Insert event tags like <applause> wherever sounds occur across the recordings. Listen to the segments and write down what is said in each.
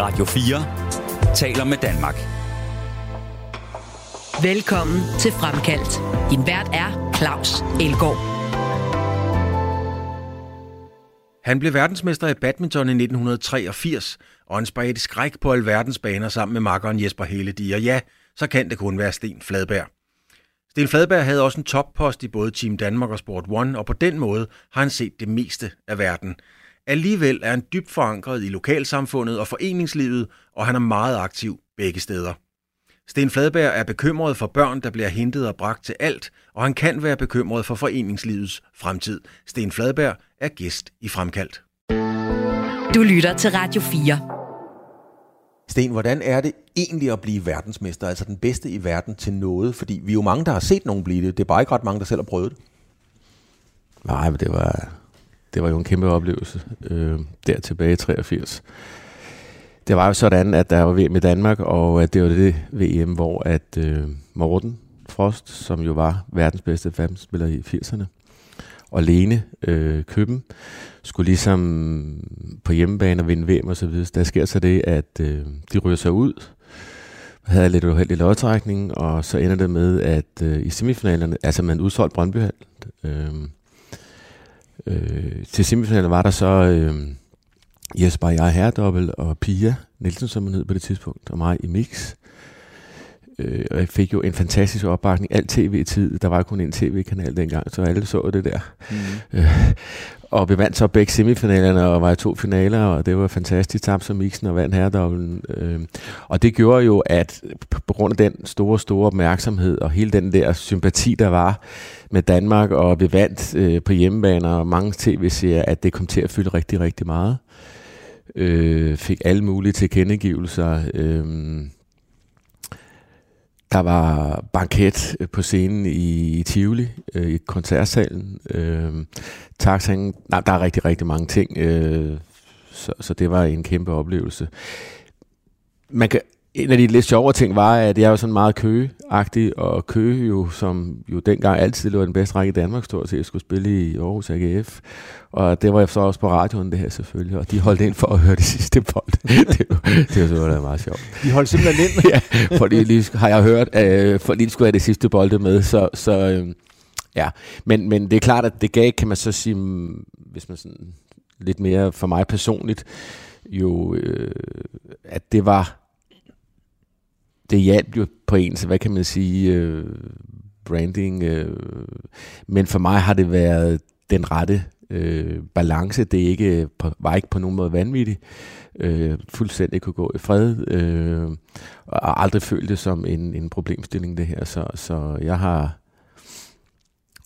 Radio 4 taler med Danmark. Velkommen til Fremkaldt. Din vært er Claus Elgaard. Han blev verdensmester i badminton i 1983, og han spredte skræk på alverdens baner sammen med makkeren Jesper Heledi, og ja, så kan det kun være Sten Fladberg. Sten Fladberg havde også en toppost i både Team Danmark og Sport One, og på den måde har han set det meste af verden. Alligevel er han dybt forankret i lokalsamfundet og foreningslivet, og han er meget aktiv begge steder. Sten Fladberg er bekymret for børn, der bliver hentet og bragt til alt, og han kan være bekymret for foreningslivets fremtid. Sten Fladberg er gæst i Fremkaldt. Du lytter til Radio 4. Sten, hvordan er det egentlig at blive verdensmester, altså den bedste i verden til noget? Fordi vi er jo mange, der har set nogen blive det. Det er bare ikke ret mange, der selv har prøvet det. Nej, men det var, det var jo en kæmpe oplevelse øh, der tilbage i 83. Det var jo sådan, at der var VM i Danmark, og at det var det VM, hvor at øh, Morten Frost, som jo var verdens bedste verdensspiller i 80'erne, og Lene øh, Køben, skulle ligesom på hjemmebane og vinde VM og så videre. Der sker så det, at øh, de ryger sig ud, havde lidt uheldig lodtrækning, og så ender det med, at øh, i semifinalerne, altså man udsolgt Brøndby øh, øh, til semifinalen var der så øh, Jesper jeg herredobbel og Pia Nielsen, som hun hed på det tidspunkt, og mig i mix. Øh, og jeg fik jo en fantastisk opbakning. Alt tv-tid, der var kun en tv-kanal dengang, så alle så det der. Mm. Øh, og vi vandt så begge semifinalerne og var i to finaler, og det var fantastisk. Tabte som mixen og vandt herredobbelen. Øh, og det gjorde jo, at på grund af den store, store opmærksomhed og hele den der sympati, der var med Danmark, og vi vandt øh, på hjemmebaner og mange tv-serier, at det kom til at fylde rigtig, rigtig meget. Øh, fik alle mulige tilkendegivelser. Øh, der var banket øh, på scenen i, i Tivoli, øh, i koncertsalen. Øh, taxaen, nej, der er rigtig, rigtig mange ting, øh, så, så det var en kæmpe oplevelse. Man kan, en af de lidt sjovere ting var, at jeg var sådan meget køgeagtig, og Køge jo, som jo dengang altid var den bedste række i Danmark, stort set skulle spille i Aarhus AGF. Og det var jeg så også på radioen, det her selvfølgelig, og de holdt ind for at høre det <laughs> sidste bold. det, var, det var meget sjovt. De holdt simpelthen ind? <laughs> ja, fordi lige har jeg hørt, øh, for lige skulle have det sidste bold med, så, så øh, ja. Men, men det er klart, at det gav, kan man så sige, hvis man sådan lidt mere for mig personligt, jo, øh, at det var det hjalp jo på ens, hvad kan man sige, øh, branding. Øh, men for mig har det været den rette øh, balance. Det er ikke, på, var ikke på nogen måde vanvittigt. Øh, fuldstændig kunne gå i fred. Øh, og aldrig følt det som en, en problemstilling, det her. Så, så jeg har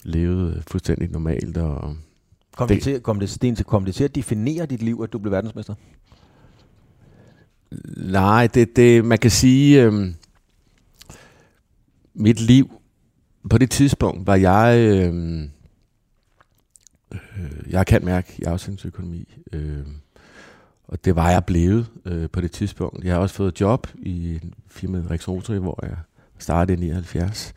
levet fuldstændig normalt. Og kom, det, det til, kom, det, Sten, kom det til at definere dit liv, at du blev verdensmester? Nej, det, det, man kan sige, øh, mit liv, på det tidspunkt var jeg, øh, øh, jeg kan mærke i afsendelsesøkonomi, øh, og det var jeg blevet øh, på det tidspunkt. Jeg har også fået job i firmaet Rex Rotary, hvor jeg startede i 79.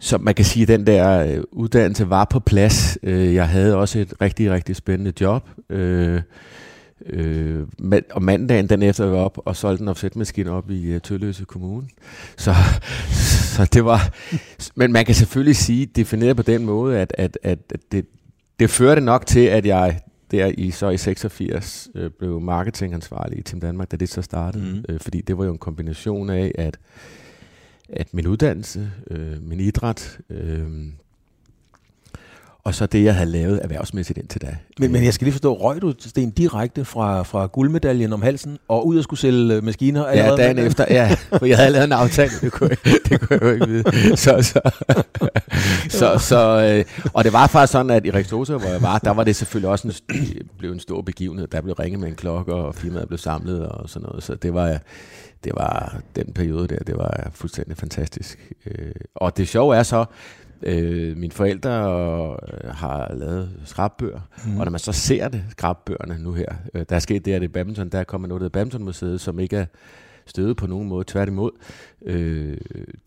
Så man kan sige, at den der øh, uddannelse var på plads. Øh, jeg havde også et rigtig, rigtig spændende job. Øh, Øh, og mandagen den efter var op og solgte en offsetmaskine op i uh, Tølløse Kommune. Så, <laughs> så det var... Men man kan selvfølgelig sige, defineret på den måde, at, at, at det, det førte nok til, at jeg der i, så i 86 øh, blev marketingansvarlig i Team Danmark, da det så startede. Mm. Øh, fordi det var jo en kombination af, at, at min uddannelse, øh, min idræt, øh, og så det, jeg havde lavet erhvervsmæssigt indtil da. Men, men jeg skal lige forstå, røg du Sten direkte fra, fra guldmedaljen om halsen og ud og skulle sælge øh, maskiner? Ja, dagen efter, ja. For jeg havde lavet en aftale, det kunne, jeg, det kunne jeg jo ikke vide. Så, så, så, så, øh, og det var faktisk sådan, at i Rexosa, hvor jeg var, der var det selvfølgelig også en, blev en stor begivenhed. Der blev ringet med en klokke, og firmaet blev samlet og sådan noget. Så det var, det var den periode der, det var fuldstændig fantastisk. Øh, og det sjove er så, Øh, mine forældre øh, har lavet skrabbøger, mm. og når man så ser det, skrabbøgerne nu her, øh, der er sket det, at i badminton, der kommer noget af badmintonmuseet, som ikke er støde på nogen måde, tværtimod. Øh,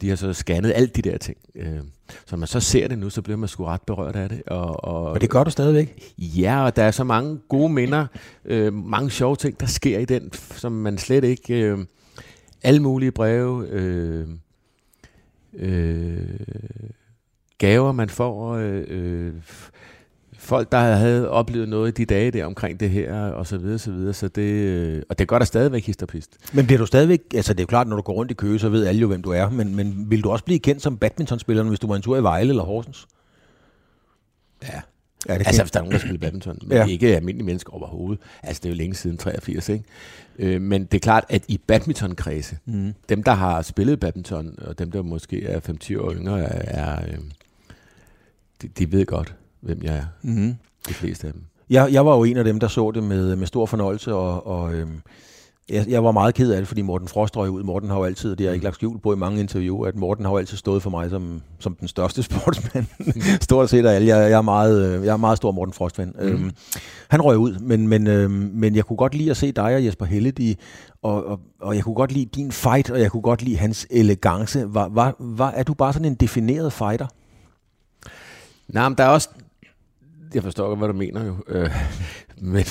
de har så scannet alt de der ting. Øh, så når man så ser det nu, så bliver man sgu ret berørt af det. Og, og, og det gør du stadigvæk? Ja, og der er så mange gode minder, øh, mange sjove ting, der sker i den, som man slet ikke... Øh, alle mulige breve, øh, øh, gaver, man får, øh, øh, folk, der havde oplevet noget i de dage der omkring det her, og så videre, så videre. Så det, øh, og det gør der stadigvæk histopist. Men bliver du stadigvæk, altså det er jo klart, når du går rundt i Køge, så ved alle jo, hvem du er, men, men vil du også blive kendt som badmintonspiller, hvis du var en tur i Vejle eller Horsens? Ja. Ja, det altså, hvis der er nogen, der spiller badminton, men ja. ikke almindelige mennesker overhovedet. Altså, det er jo længe siden 83, ikke? Øh, men det er klart, at i badmintonkredse, mm. dem, der har spillet badminton, og dem, der måske er 5-10 år yngre, er, er øh, de, de ved godt, hvem jeg er. Mm. De fleste af dem. Jeg, jeg var jo en af dem, der så det med, med stor fornøjelse, og, og øh, jeg, jeg var meget ked af det, fordi Morten Frost røg ud. Morten har jo altid, det har jeg ikke lagt skjul på i mange interviewer, at Morten har jo altid stået for mig som, som den største <laughs> sportsmand. Stort set af alle. Jeg, jeg, er meget, jeg er meget stor Morten Frost-fan. Mm. Øhm, han røg ud, men, men, øhm, men jeg kunne godt lide at se dig og Jesper Helledi, og, og, og jeg kunne godt lide din fight, og jeg kunne godt lide hans elegance. Var, var, var, er du bare sådan en defineret fighter? Nej, men der er også... Jeg forstår godt, hvad du mener jo. Øh, <laughs> men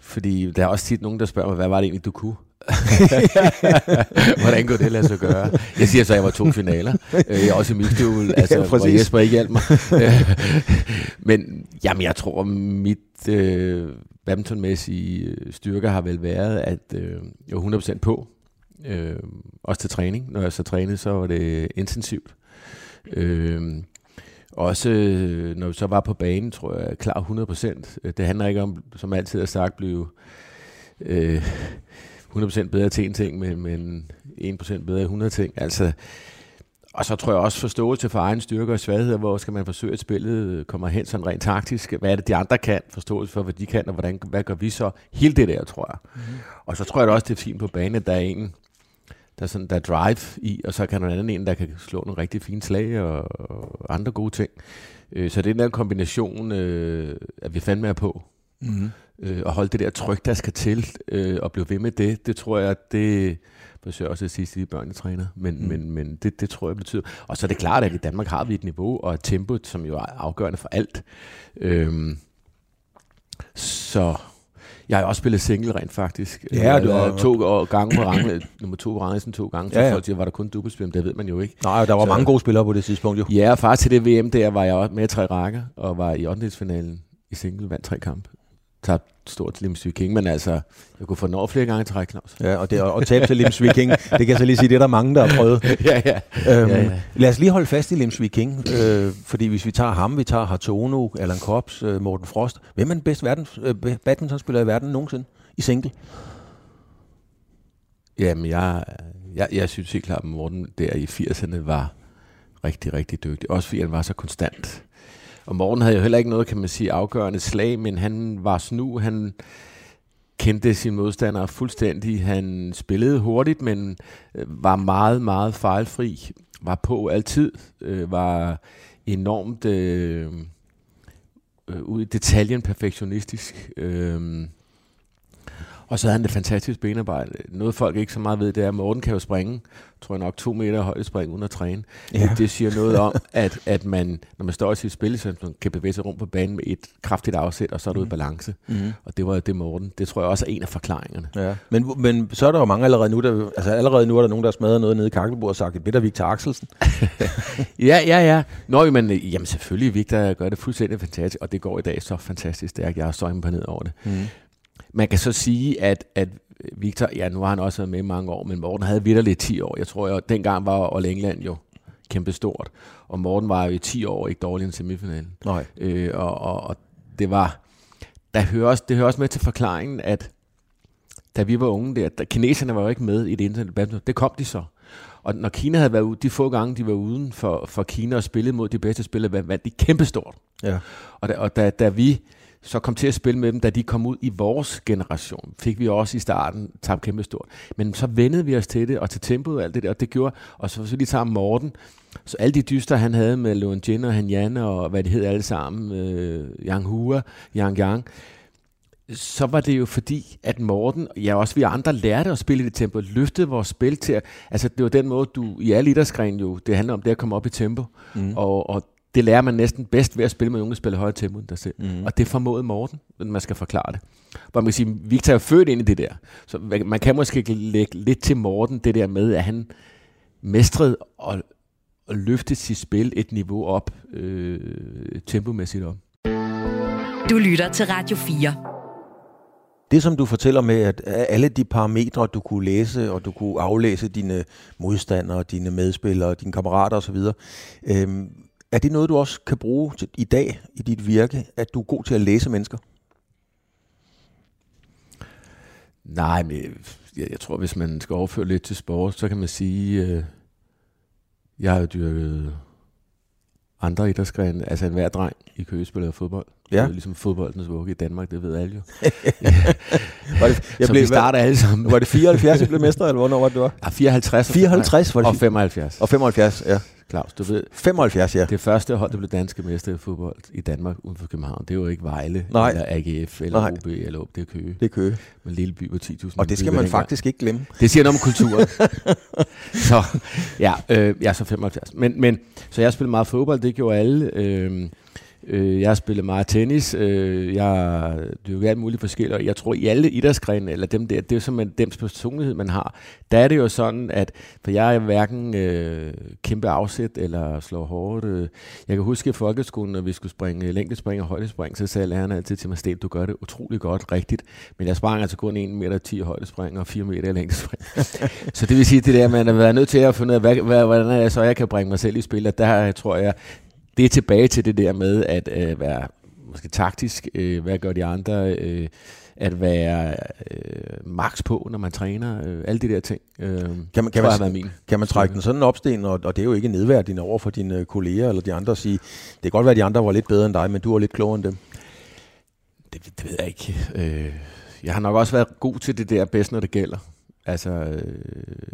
fordi der er også tit nogen, der spørger mig, hvad var det egentlig, du kunne? <laughs> Hvordan kunne det lade sig gøre? Jeg siger så, at jeg var to finaler. Øh, jeg er også i mixduel, <laughs> altså, ja, hvor Jesper ikke hjalp mig. Men jamen, jeg tror, mit øh, badmintonmæssige styrke har vel været, at øh, jeg var 100% på. Øh, også til træning. Når jeg så trænede, så var det intensivt. Øh, også øh, når vi så var på banen, tror jeg, klar 100 procent. Øh, det handler ikke om, som altid har sagt, blive øh, 100 procent bedre til en ting, men, men 1 procent bedre i 100 ting. Altså, og så tror jeg også forståelse for egen styrke og svagheder, hvor skal man forsøge, at spillet kommer hen sådan rent taktisk. Hvad er det, de andre kan? Forståelse for, hvad de kan, og hvordan, hvad gør vi så? Hele det der, tror jeg. Mm-hmm. Og så tror jeg også, det er fint på banen, at der er en, der er, sådan, der er drive i, og så kan der en anden en, der kan slå nogle rigtig fine slag og, og andre gode ting. Øh, så det er den der kombination, øh, at vi fandme er på. Mm-hmm. Øh, og holde det der tryk, der skal til, øh, og blive ved med det, det tror jeg, det forsøger også at sige til de børn, jeg træner, men, mm. men, men det, det tror jeg betyder. Og så er det klart, at i Danmark har vi et niveau og et tempo, som jo er afgørende for alt. Øh, så jeg har også spillet single rent faktisk. Ja, du har to gange på rangen, nummer to på rangen, to gange. Så ja, ja. folk siger, var der kun dubbelspil, det ved man jo ikke. Nej, der var så, mange gode spillere på det tidspunkt jo. Ja, og faktisk til det VM der var jeg med tre rækker, og var i 8. finalen i single, vandt tre kampe tabt stort til Lims Viking, men altså, jeg kunne få den over flere gange til Claus. Ja, og, det, og tabe til Lims Viking, det kan jeg så lige sige, det er der mange, der har prøvet. <laughs> ja, ja. Øhm, ja, ja. Lad os lige holde fast i Lims Viking, øh, fordi hvis vi tager ham, vi tager Hartono, Allan Kops, øh, Morten Frost, hvem er den bedste verdens, øh, badmintonspiller i verden nogensinde i single? Jamen, jeg, jeg, jeg synes helt klart, at Morten der i 80'erne var rigtig, rigtig dygtig. Også fordi han var så konstant. Og Morten havde jo heller ikke noget, kan man sige, afgørende slag, men han var snu, han kendte sine modstandere fuldstændig. Han spillede hurtigt, men øh, var meget, meget fejlfri. Var på altid. Øh, var enormt øh, øh, ud i detaljen perfektionistisk. Øh, og så havde han det fantastisk benarbejde. Noget folk ikke så meget ved, det er, at Morten kan jo springe, tror jeg nok, to meter højde spring uden at træne. Ja. Det siger noget om, at, at man, når man står i sit spil, så man kan bevæge sig rundt på banen med et kraftigt afsæt, og så er du mm. i balance. Mm. Og det var det Morten. Det tror jeg også er en af forklaringerne. Ja. Men, men så er der jo mange allerede nu, der, altså allerede nu er der nogen, der har smadret noget nede i Kakkelborg og sagt, det er Victor Axelsen. <laughs> ja, ja, ja. Nå, men jamen selvfølgelig, Victor gør det fuldstændig fantastisk, og det går i dag så fantastisk stærkt. Jeg er så imponeret over det. Mm. Man kan så sige, at, at Victor, ja, nu har han også været med i mange år, men Morten havde vidderligt 10 år. Jeg tror, at dengang var All England jo kæmpe stort, og Morten var jo i 10 år ikke dårlig i semifinalen. Nej. Øh, og, og, og, det var, der hører også, det hører også med til forklaringen, at da vi var unge der, der kineserne var jo ikke med i det internationale det kom de så. Og når Kina havde været ude, de få gange, de var uden for, for Kina og spillede mod de bedste spillere, vandt de kæmpestort. Ja. Og, da, og da, da vi så kom til at spille med dem, da de kom ud i vores generation. Fik vi også i starten tabt kæmpe stort. Men så vendede vi os til det, og til tempoet og alt det der, og det gjorde, og så, så lige tager Morten, så alle de dyster, han havde med Luan Jin og Han Jan og hvad det hed alle sammen, øh, Yang Hua, Yang Yang, så var det jo fordi, at Morten, ja også vi andre, lærte at spille i det tempo, løftede vores spil til, at, altså det var den måde, du i alle idrætsgrene jo, det handler om det at komme op i tempo, mm. og, og det lærer man næsten bedst ved at spille med nogen, der spiller højere tempo end dig selv. Mm. Og det formåede Morten, når man skal forklare det. Hvor man kan sige, Victor er født ind i det der. Så man kan måske lægge lidt til Morten, det der med, at han mestrede og, og løfte sit spil et niveau op, øh, tempomæssigt op. Du lytter til Radio 4. Det, som du fortæller med, at alle de parametre, du kunne læse, og du kunne aflæse dine modstandere, dine medspillere, dine kammerater osv., øhm, er det noget, du også kan bruge til, i dag i dit virke, at du er god til at læse mennesker? Nej, men jeg, jeg tror, hvis man skal overføre lidt til sport, så kan man sige, øh, jeg har jo dyrket andre idrætsgrene, altså enhver dreng i Køge spiller fodbold. Ja. Det er ligesom fodboldens vugge i Danmark, det ved alle jo. <laughs> <laughs> var det, jeg blev, vi starter alle sammen. Var det 74, jeg blev mester, <laughs> eller hvornår var det, du var? Ja, 54. 54 var det? Og 75. Og 75, ja. Claus, du ved... 75, ja. Det første hold, der blev danske mester i fodbold i Danmark uden for København, det var ikke Vejle, Nej. eller AGF, eller Nej. OB, eller OB, det er Køge. Det er Køge. Med en lille by på 10.000. Og det skal man faktisk ikke glemme. Det siger noget om kulturen. <laughs> så, ja, øh, jeg er så 75. Men, men, så jeg spillede meget fodbold, det gjorde alle. Øh, Øh, jeg har spillet meget tennis. Øh, jeg jo alt muligt forskelligt. Og jeg tror, i alle idrætsgrene, eller dem der, det er jo som dem personlighed, man har. Der er det jo sådan, at for jeg er hverken øh, kæmpe afsæt eller slår hårdt. Øh. Jeg kan huske i folkeskolen, når vi skulle springe længdespring og højdespring, så sagde lærerne altid til mig, Sten, du gør det utrolig godt, rigtigt. Men jeg sprang altså kun 1 meter 10 højdespring og 4 meter længdespring. <laughs> så det vil sige, det der, man har været nødt til at finde ud af, hvad, hvad, hvordan er jeg så jeg kan bringe mig selv i spil. At der tror jeg, det er tilbage til det der med at øh, være måske taktisk, øh, hvad gør de andre, øh, at være øh, max på, når man træner, øh, alle de der ting. Øh, kan man, kan man, min. kan man trække den sådan op, Sten, og, og det er jo ikke nedværdigende over for dine kolleger eller de andre at sige, det kan godt være, at de andre var lidt bedre end dig, men du var lidt klogere end dem? Det, det ved jeg ikke. Øh, jeg har nok også været god til det der bedst, når det gælder. Altså, øh,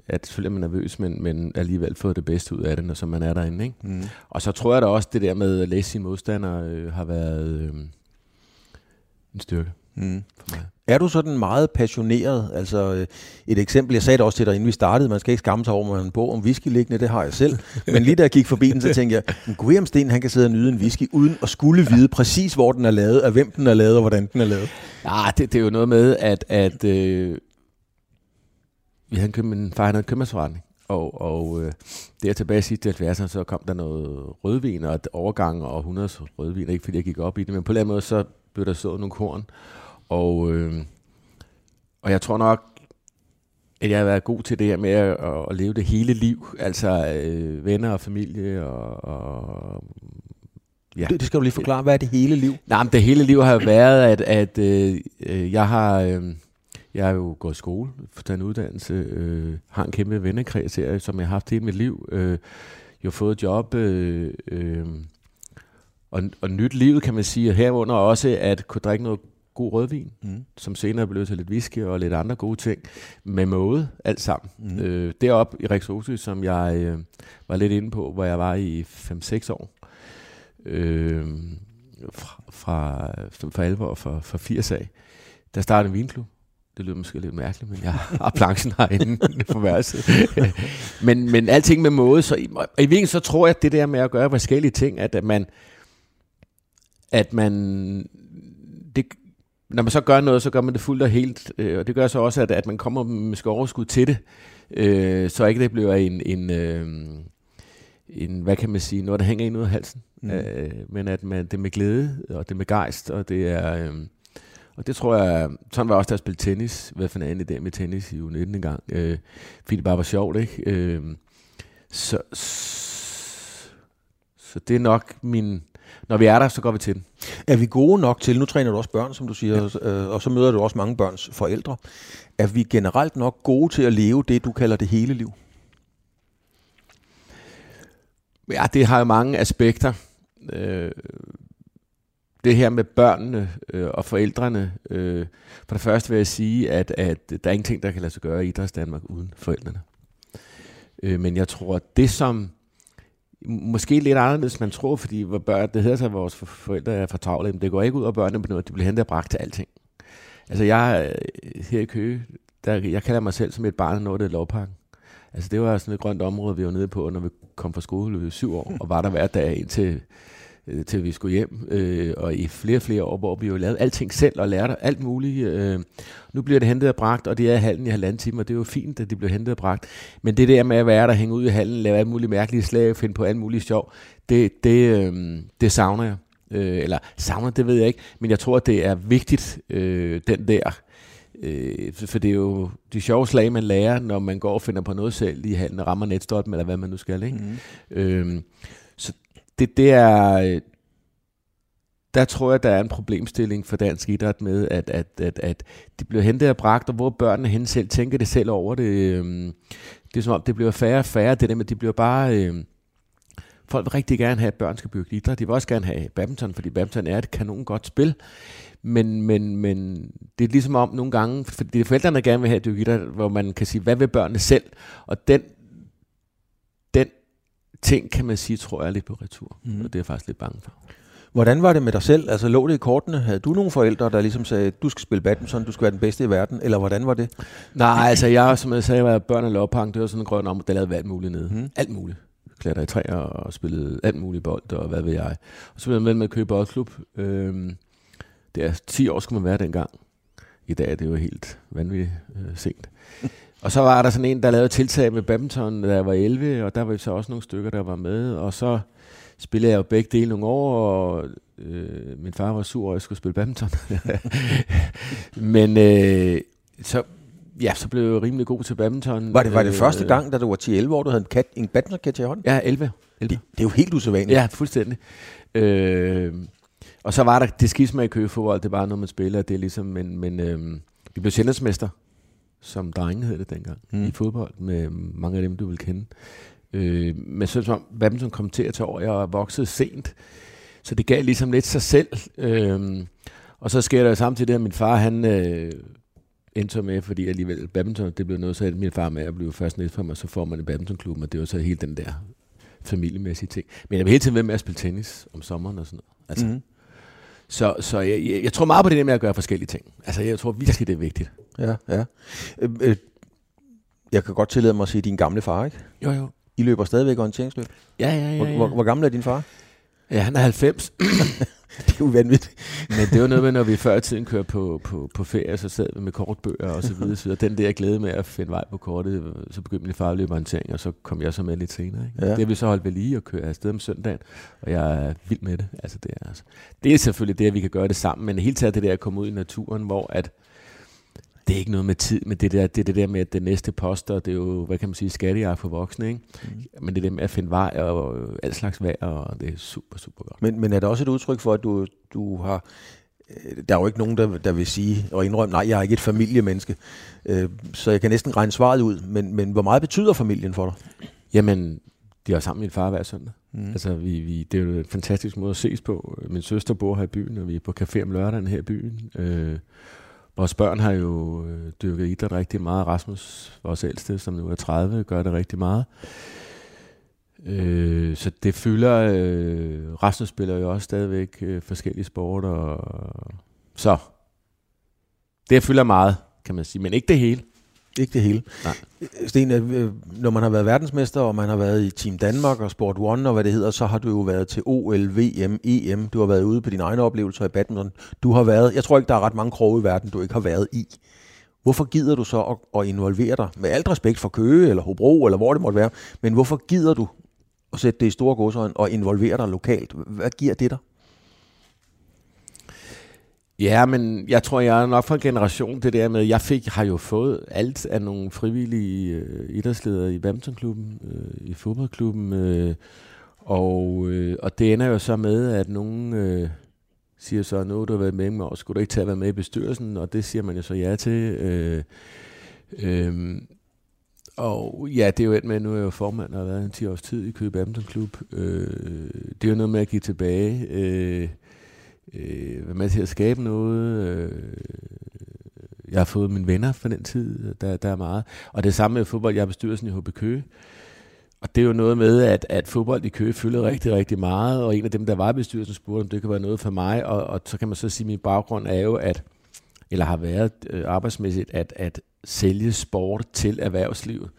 at selvfølgelig er man nervøs, men, men alligevel fået det bedste ud af det, når så man er derinde. Ikke? Mm. Og så tror jeg da også, det der med at læse sine modstandere øh, har været øh, en styrke mm. for mig. Er du sådan meget passioneret? Altså øh, et eksempel, jeg sagde det også til dig, inden vi startede, man skal ikke skamme sig over, man en bog om whisky liggende, det har jeg selv. <laughs> Men lige da jeg gik forbi den, så tænkte jeg, Guillaume Sten, han kan sidde og nyde en whisky, uden at skulle vide præcis, hvor den er lavet, af hvem den er lavet, og hvordan den er lavet. Ja, det, det er jo noget med, at, at øh, vi havde købt, min far havde en købmandsforretning, og, og øh, der tilbage sidst i 70'erne, så kom der noget rødvin og et overgang og 100 rødvin, ikke fordi jeg gik op i det, men på en eller anden måde, så blev der sået nogle korn, og, øh, og jeg tror nok, at jeg har været god til det her med at, at leve det hele liv, altså øh, venner og familie og, og Ja. Det, det skal du lige forklare. Hvad er det hele liv? Nej, men det hele liv har været, at, at øh, øh jeg har... Øh, jeg har jo gået i skole, for en uddannelse, øh, har en kæmpe vennekreds her, som jeg har haft hele mit liv. Øh, jeg har fået job, øh, øh, og, og nyt livet kan man sige, herunder også at kunne drikke noget god rødvin, mm. som senere blev til lidt whisky og lidt andre gode ting, med måde, alt sammen. Mm. Øh, deroppe i Rexosø, som jeg øh, var lidt inde på, hvor jeg var i 5-6 år, øh, fra, fra, for alvor for, for 80 af, der startede en vinklub, det lyder måske lidt mærkeligt, men jeg har planchen herinde <laughs> på værelset. <laughs> men, men alting med måde, så i, i virkeligheden så tror jeg, at det der med at gøre forskellige ting, at, at man, at man, det, når man så gør noget, så gør man det fuldt og helt, øh, og det gør så også, at, at man kommer med overskud til det, øh, så ikke det bliver en, en, øh, en, hvad kan man sige, noget, der hænger ind ud af halsen, mm. øh, men at man, det er med glæde, og det er med gejst, og det er... Øh, og det tror jeg, sådan var også, da jeg spillede tennis. Hvad for en idé med tennis i U19 en gang. Øh, fordi det bare var sjovt, ikke? Øh, så, så det er nok min... Når vi er der, så går vi til den. Er vi gode nok til, nu træner du også børn, som du siger, ja. øh, og så møder du også mange børns forældre. Er vi generelt nok gode til at leve det, du kalder det hele liv? Ja, det har jo mange aspekter. Øh, det her med børnene øh, og forældrene. Øh, for det første vil jeg sige, at, at der er ingenting, der kan lade sig gøre i Idræts Danmark uden forældrene. Øh, men jeg tror, at det som måske lidt anderledes, man tror, fordi hvor børn, det hedder sig, at vores forældre er for travle, men det går ikke ud af børnene på noget, de bliver hentet og bragt til alting. Altså jeg øh, her i Køge, der, jeg kalder mig selv som et barn, når det er lovpakken. Altså det var sådan et grønt område, vi var nede på, når vi kom fra skole i syv år, og var der hver dag indtil øh, til vi skulle hjem, øh, og i flere flere år, hvor vi jo lavede alting selv og lærte alt muligt. Øh. Nu bliver det hentet og bragt, og det er halden i halvanden time, og det er jo fint, at det bliver hentet og bragt. Men det der med at være der, hænge ud i hallen, lave alt muligt mærkelige slag, finde på alt muligt sjov, det, det, øh, det savner jeg. Øh, eller savner, det ved jeg ikke, men jeg tror, at det er vigtigt, øh, den der Øh, for det er jo de sjove slag, man lærer, når man går og finder på noget selv i handen og rammer netstoppen, eller hvad man nu skal. Ikke? Mm. Øh, det, det er... Øh, der tror jeg, der er en problemstilling for dansk idræt med, at, at, at, at de bliver hentet og bragt, og hvor børnene hen selv tænker det selv over det. Øhm, det er som om, det bliver færre og færre, det der med, at de bliver bare... Øh, folk vil rigtig gerne have, at børn skal bygge idræt. De vil også gerne have badminton, fordi badminton er et kanon godt spil. Men, men, men det er ligesom om nogle gange, for det er forældrene, der gerne vil have dyrke idræt, hvor man kan sige, hvad vil børnene selv? Og den ting, kan man sige, tror jeg er lidt på retur. Mm. Og det er jeg faktisk lidt bange for. Hvordan var det med dig selv? Altså lå det i kortene? Havde du nogle forældre, der ligesom sagde, du skal spille badminton, du skal være den bedste i verden? Eller hvordan var det? Nej, altså jeg, som jeg sagde, var børn af lovpang. Det var sådan en grøn om, der lavede alt muligt nede. Mm. Alt muligt. Klætter i træer og spillede alt muligt bold og hvad ved jeg. Og så blev jeg med med at købe boldklub. Øhm, det er 10 år skulle man være dengang. I dag er det jo helt vanvittigt øh, sent. Og så var der sådan en, der lavede tiltag med badminton, da jeg var 11, og der var så også nogle stykker, der var med. Og så spillede jeg jo begge dele nogle år, og øh, min far var sur, og jeg skulle spille badminton. <laughs> Men øh, så, ja, så blev jeg rimelig god til badminton. Var det, var det øh, første gang, da du var 10-11 år, du havde en, kat, en badminton i hånden? Ja, 11. 11. Det, det er jo helt usædvanligt. Ja, fuldstændig. Øh, og så var der det skisma i køgefodbold, det er bare noget, man spiller, det er ligesom, men, men øhm, vi blev sjældensmester, som drenge hed det dengang, mm. i fodbold, med mange af dem, du vil kende. Øh, men så som badminton kom til at tage over, jeg voksede sent, så det gav ligesom lidt sig selv. Øh, og så sker der samtidig det, at min far, han øh, endte med, fordi alligevel badminton, det blev noget, så min far med at blive først næst for mig, så får man en badmintonklub, og det var så helt den der familiemæssige ting. Men jeg vil hele tiden være med at spille tennis om sommeren og sådan noget. Altså, mm. Så, så jeg, jeg, jeg tror meget på det der med at gøre forskellige ting. Altså, jeg tror virkelig, det er vigtigt. Ja, ja. Øh, øh, jeg kan godt tillade mig at sige din gamle far, ikke? Jo, jo. I løber stadigvæk orienteringsløb? Ja, ja, ja. ja. Hvor, hvor, gammel er din far? Ja, han er 90. <laughs> det er jo vanvittigt. Men det var noget med, når vi før i tiden kørte på, på, på ferie, så sad vi med kortbøger og så videre. Så den der glæde med at finde vej på kortet, så begyndte min far at løbe orientering, og så kom jeg så med lidt senere. Ikke? Ja. Det har vi så holdt ved lige og køre afsted om søndagen, og jeg er vild med det. Altså, det, er, altså, det er selvfølgelig det, at vi kan gøre det sammen, men helt taget det der at komme ud i naturen, hvor at, det er ikke noget med tid, men det, der, det er det der med, at det næste poster, det er jo, hvad kan man sige, skattejagt for voksne, ikke? Mm. Men det er det med at finde vej og alt slags vejr, og det er super, super godt. Men, men er det også et udtryk for, at du, du har øh, der er jo ikke nogen, der, der vil sige og indrømme, nej, jeg er ikke et familiemenneske. Øh, så jeg kan næsten regne svaret ud. Men, men hvor meget betyder familien for dig? Jamen, de har sammen med min far hver søndag. Mm. Altså, vi, vi, det er jo en fantastisk måde at ses på. Min søster bor her i byen, og vi er på café om lørdagen her i byen. Øh, Vores børn har jo øh, dyrket idræt rigtig meget. Rasmus, vores ældste, som nu er 30, gør det rigtig meget. Øh, så det fylder... Øh, Rasmus spiller jo også stadigvæk øh, forskellige sporter. Og, så det fylder meget, kan man sige. Men ikke det hele. Ikke det hele. Nej. Sten, øh, når man har været verdensmester, og man har været i Team Danmark og Sport One og hvad det hedder, så har du jo været til OL, VM, EM. Du har været ude på dine egne oplevelser i badminton. Du har været, jeg tror ikke, der er ret mange kroge i verden, du ikke har været i. Hvorfor gider du så at, at involvere dig? Med alt respekt for Køge eller Hobro eller hvor det måtte være. Men hvorfor gider du at sætte det i store godsøjne og involvere dig lokalt? Hvad giver det dig? Ja, men jeg tror, jeg er nok fra en generation, det der med, jeg fik, har jo fået alt af nogle frivillige øh, idrætsledere i badmintonklubben, øh, i fodboldklubben, øh, og, øh, og det ender jo så med, at nogen øh, siger så, nu du har været med mig, og skulle du ikke tage at være med i bestyrelsen, og det siger man jo så ja til. Øh, øh, og ja, det er jo et med, nu er jeg jo formand og har været en 10 års tid i Køge Badmintonklub. Øh, det er jo noget med at give tilbage. Øh, øh, være med til at skabe noget. Øh, jeg har fået mine venner for den tid, der, der er meget. Og det samme med fodbold, jeg er bestyrelsen i HB Køge. Og det er jo noget med, at, at fodbold i Køge fylder rigtig, rigtig meget, og en af dem, der var i bestyrelsen, spurgte, om det kan være noget for mig, og, og så kan man så sige, at min baggrund er jo, at, eller har været øh, arbejdsmæssigt, at, at sælge sport til erhvervslivet.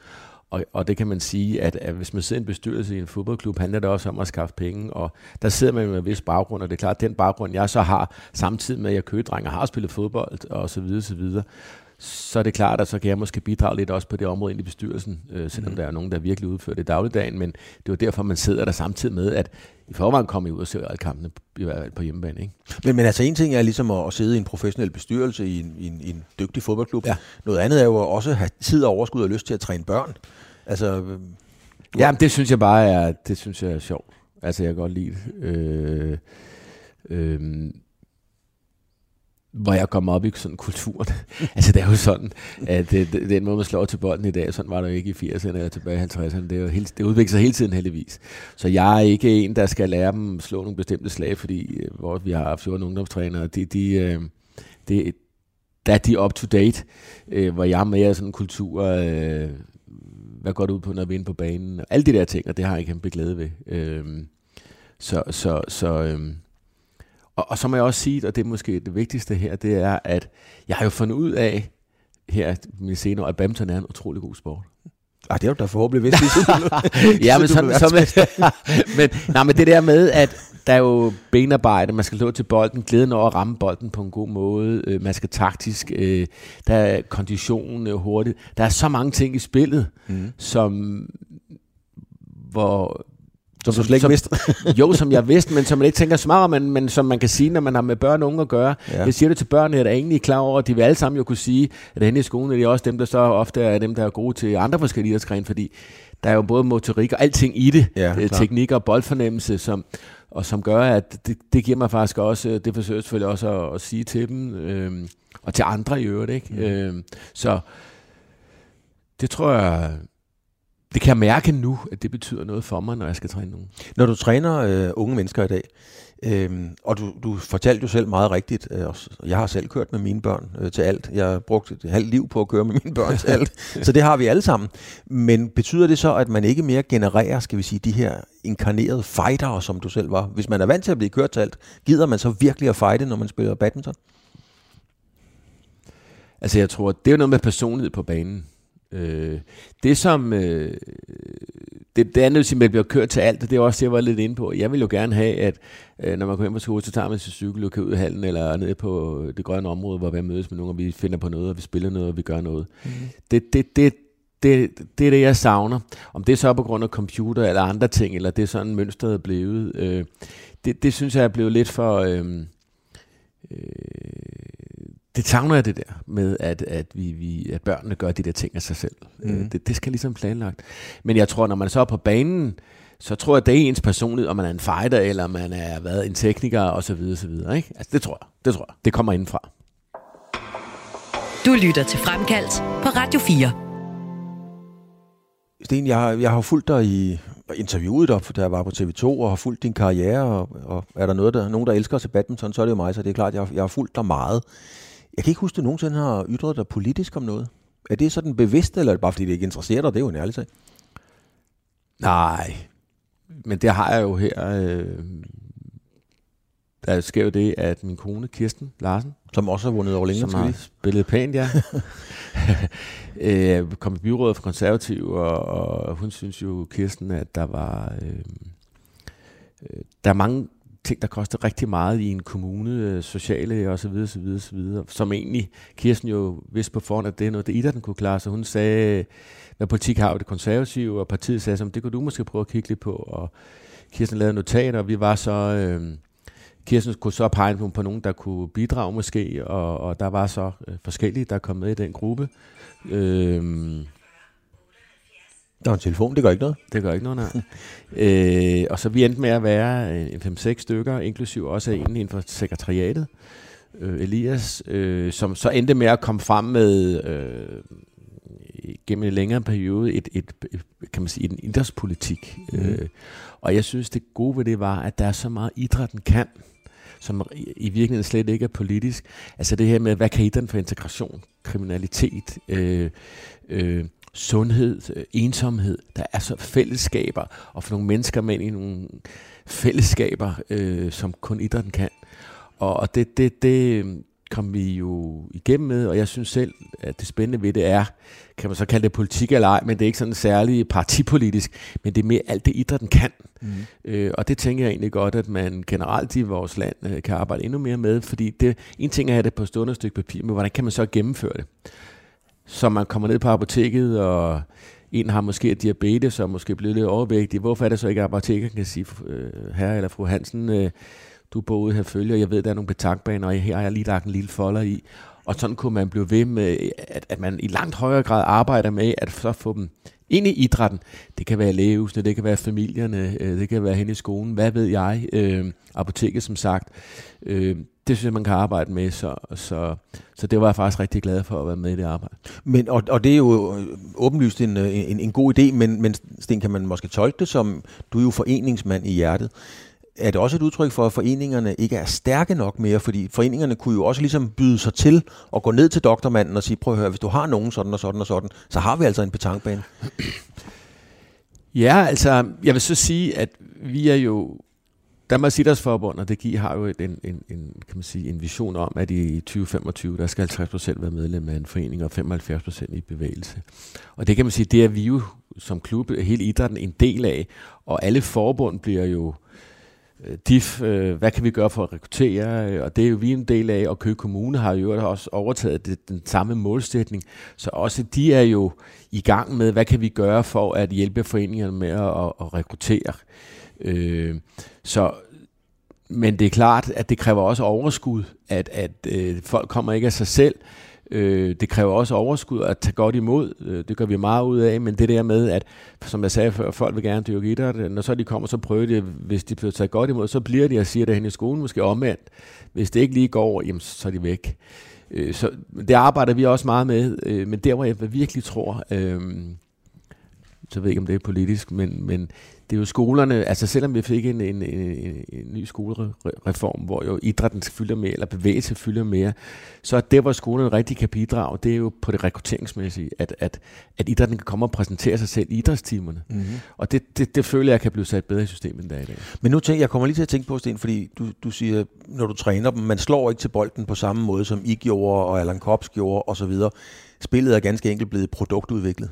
Og, og det kan man sige, at, at hvis man sidder i en bestyrelse i en fodboldklub, handler det også om at skaffe penge, og der sidder man med en vis baggrund, og det er klart, at den baggrund, jeg så har, samtidig med, at jeg kødreng og har spillet fodbold, og så videre, så videre, så er det klart, at så kan jeg måske bidrage lidt også på det område ind i bestyrelsen, øh, selvom mm. der er nogen, der virkelig udfører det i dagligdagen, men det var derfor, man sidder der samtidig med, at i forvejen kommer I ud og ser alle kampene, på hjemmebane. Ikke? Men, men altså en ting er ligesom at, at sidde i en professionel bestyrelse i en, i en, i en dygtig fodboldklub. Ja. Noget andet er jo også at have tid og overskud og lyst til at træne børn. Altså, ja, det synes jeg bare er, det synes jeg er sjovt. Altså, jeg kan godt lide det. Øh, øh, hvor jeg kom op i sådan kulturen. <laughs> altså det er jo sådan, at det, det, den måde, man slår til bolden i dag, sådan var det jo ikke i 80'erne eller tilbage i 50'erne. Det, er jo helt, det udvikler sig hele tiden heldigvis. Så jeg er ikke en, der skal lære dem slå nogle bestemte slag, fordi øh, hvor vi har 14 ungdomstrænere, de, de, de, der er de up to date, øh, hvor jeg er mere sådan en kultur, øh, hvad går det ud på, når vi er inde på banen, og alle de der ting, og det har jeg kæmpe glæde ved. Øh, så, så, så øh, og, og så må jeg også sige, og det er måske det vigtigste her, det er, at jeg har jo fundet ud af her i senere, at badminton er en utrolig god sport. Ah, det er jo da forhåbentlig vidst. <laughs> ja, men, sådan, så med, <laughs> men, nej, men det der med, at der er jo benarbejde, man skal slå til bolden, glæden over at ramme bolden på en god måde, øh, man skal taktisk, øh, der er kondition øh, hurtigt. Der er så mange ting i spillet, mm. som hvor som du slet ikke som, vidste? <laughs> jo, som jeg vidste, men som man ikke tænker så meget men, men som man kan sige, når man har med børn og unge at gøre. Ja. Jeg siger det til børnene, at jeg er egentlig klar over, at de vil alle sammen jo kunne sige, at henne i skolen er de også dem, der så ofte er dem, der er gode til andre forskellige idrætsgrene, fordi der er jo både motorik og alting i det, ja, øh, teknik og boldfornemmelse, som, og som gør, at det, det giver mig faktisk også, det forsøger jeg selvfølgelig også at, at sige til dem, øh, og til andre i øvrigt. Ikke? Mm. Øh, så det tror jeg, det kan jeg mærke nu, at det betyder noget for mig, når jeg skal træne nogen. Når du træner øh, unge mennesker i dag, øh, og du, du fortalte jo selv meget rigtigt, øh, jeg har selv kørt med mine børn øh, til alt. Jeg har brugt et halvt liv på at køre med mine børn til alt. <laughs> Så det har vi alle sammen. Men betyder det så, at man ikke mere genererer, skal vi sige, de her inkarnerede fighter, som du selv var? Hvis man er vant til at blive kørt til alt, gider man så virkelig at fighte, når man spiller badminton? Altså jeg tror, det er jo noget med personlighed på banen. Øh, det som... Øh, det, det andet, at man bliver kørt til alt, det er også det, jeg var lidt inde på. Jeg vil jo gerne have, at øh, når man kommer hjem fra skole, så tager man sin cykel og kører ud i hallen, eller ned på det grønne område, hvor vi mødes med nogen, og vi finder på noget, og vi spiller noget, og vi gør noget. Mm. Det, det, det, det, det er det, jeg savner. Om det er så på grund af computer eller andre ting, eller det er sådan mønstret er blevet. Øh, det, det synes jeg er blevet lidt for... Øh, øh, det savner jeg det der med, at, at, vi, vi, at børnene gør de der ting af sig selv. Mm. Det, det skal ligesom planlagt. Men jeg tror, når man så er på banen, så tror jeg, det er ens personlighed, om man er en fighter, eller man er været en tekniker, og så videre, så videre. Ikke? Altså, det tror jeg. Det tror jeg. Det kommer indenfra. Du lytter til Fremkaldt på Radio 4. Sten, jeg har, jeg har fulgt dig i interviewet dig, da jeg var på TV2, og har fulgt din karriere, og, og er der noget, der, nogen, der elsker at se badminton, så er det jo mig, så det er klart, jeg, jeg har fulgt dig meget. Jeg kan ikke huske, at du nogensinde har ytret dig politisk om noget. Er det sådan bevidst, eller er det bare fordi, det ikke interesserer dig? Det er jo en ærlig sag. Nej, men det har jeg jo her. Øh, der sker jo det, at min kone, Kirsten Larsen, som også har vundet over længe, som har spillet pænt, ja, <laughs> øh, kom i byrådet for konservativ, og, og hun synes jo, Kirsten, at der var... Øh, øh der er mange ting, der koster rigtig meget i en kommune, øh, sociale og så videre, så videre, så videre, som egentlig Kirsten jo vidste på forhånd, at det er noget, det Ida, den kunne klare, så hun sagde, hvad politik har jo det konservative, og partiet sagde, som det kunne du måske prøve at kigge lidt på, og Kirsten lavede notater, og vi var så, øh, Kirsten kunne så pege på, på nogen, der kunne bidrage måske, og, og der var så øh, forskellige, der kom med i den gruppe. Øh, der er en telefon, det gør ikke noget. Det gør ikke noget, nej. <laughs> øh, og så vi endte med at være 5-6 stykker, inklusiv også en inden for sekretariatet, øh, Elias, øh, som så endte med at komme frem med øh, gennem en længere periode et, et, et kan man sige, en idrætspolitik. Mm. Øh, og jeg synes, det gode ved det var, at der er så meget idrætten kan, som i virkeligheden slet ikke er politisk. Altså det her med, hvad kan idrætten for integration, kriminalitet, øh, øh, sundhed, øh, ensomhed. Der er så fællesskaber, og for nogle mennesker med i nogle fællesskaber, øh, som kun idrætten kan. Og, og det, det, det, kom vi jo igennem med, og jeg synes selv, at det spændende ved det er, kan man så kalde det politik eller ej, men det er ikke sådan særlig partipolitisk, men det er mere alt det idrætten kan. Mm. Øh, og det tænker jeg egentlig godt, at man generelt i vores land øh, kan arbejde endnu mere med, fordi det, en ting er at have det på stående stykke papir, men hvordan kan man så gennemføre det? Så man kommer ned på apoteket, og en har måske diabetes, og måske blevet lidt overvægtig. Hvorfor er det så ikke, at apotekeren kan sige, øh, herre eller fru Hansen, øh, du bor ude her følger, jeg ved, der er nogle betankbaner, og her har jeg lige lagt en lille folder i. Og sådan kunne man blive ved med, at, at man i langt højere grad arbejder med at så få dem ind i idrætten. Det kan være lægehusene, det kan være familierne, øh, det kan være hen i skolen, hvad ved jeg, øh, apoteket som sagt. Øh, det synes jeg, man kan arbejde med, så, så, så det var jeg faktisk rigtig glad for at være med i det arbejde. Men, og, og det er jo øh, åbenlyst en, øh, en, en god idé, men, men Sten, kan man måske tolke det som, du er jo foreningsmand i hjertet er det også et udtryk for, at foreningerne ikke er stærke nok mere? Fordi foreningerne kunne jo også ligesom byde sig til at gå ned til doktormanden og sige, prøv at høre, hvis du har nogen sådan og sådan og sådan, så har vi altså en betankbane. Ja, altså, jeg vil så sige, at vi er jo Danmarks Idrætsforbund og DGI har jo en, en, en, kan man sige, en vision om, at i 2025, der skal 50% være medlem af en forening og 75% i bevægelse. Og det kan man sige, det er vi jo som klub, hele idrætten, en del af. Og alle forbund bliver jo Øh, Øh, DIF, øh, hvad kan vi gøre for at rekruttere, øh, og det er jo vi en del af, og Køge Kommune har jo også overtaget det, den samme målsætning, så også de er jo i gang med, hvad kan vi gøre for at hjælpe foreningerne med at, at rekruttere. Øh, så, men det er klart, at det kræver også overskud, at, at øh, folk kommer ikke af sig selv, Øh, det kræver også overskud at tage godt imod. Øh, det gør vi meget ud af, men det der med, at som jeg sagde før, folk vil gerne dyrke idræt. Øh, når så de kommer, så prøver de, hvis de bliver taget godt imod, så bliver de og siger det hen i skolen, måske omvendt. Hvis det ikke lige går, jamen, så er de væk. Øh, så det arbejder vi også meget med, øh, men der hvor jeg virkelig tror, øh, så ved jeg ikke om det er politisk, men, men det er jo skolerne, altså selvom vi fik en, en, en, en ny skolereform, hvor jo idrætten fylder mere, eller bevægelse fylder mere, så er det, hvor skolerne rigtig kan bidrage, det er jo på det rekrutteringsmæssige, at, at, at idrætten kan komme og præsentere sig selv i idrætstimerne. Mm-hmm. Og det, det, det føler jeg kan blive sat bedre i systemet end der i dag. Men nu tænker jeg kommer lige til at tænke på, Sten, fordi du, du siger, når du træner dem, man slår ikke til bolden på samme måde, som I gjorde, og Allan Kops gjorde, osv. Spillet er ganske enkelt blevet produktudviklet.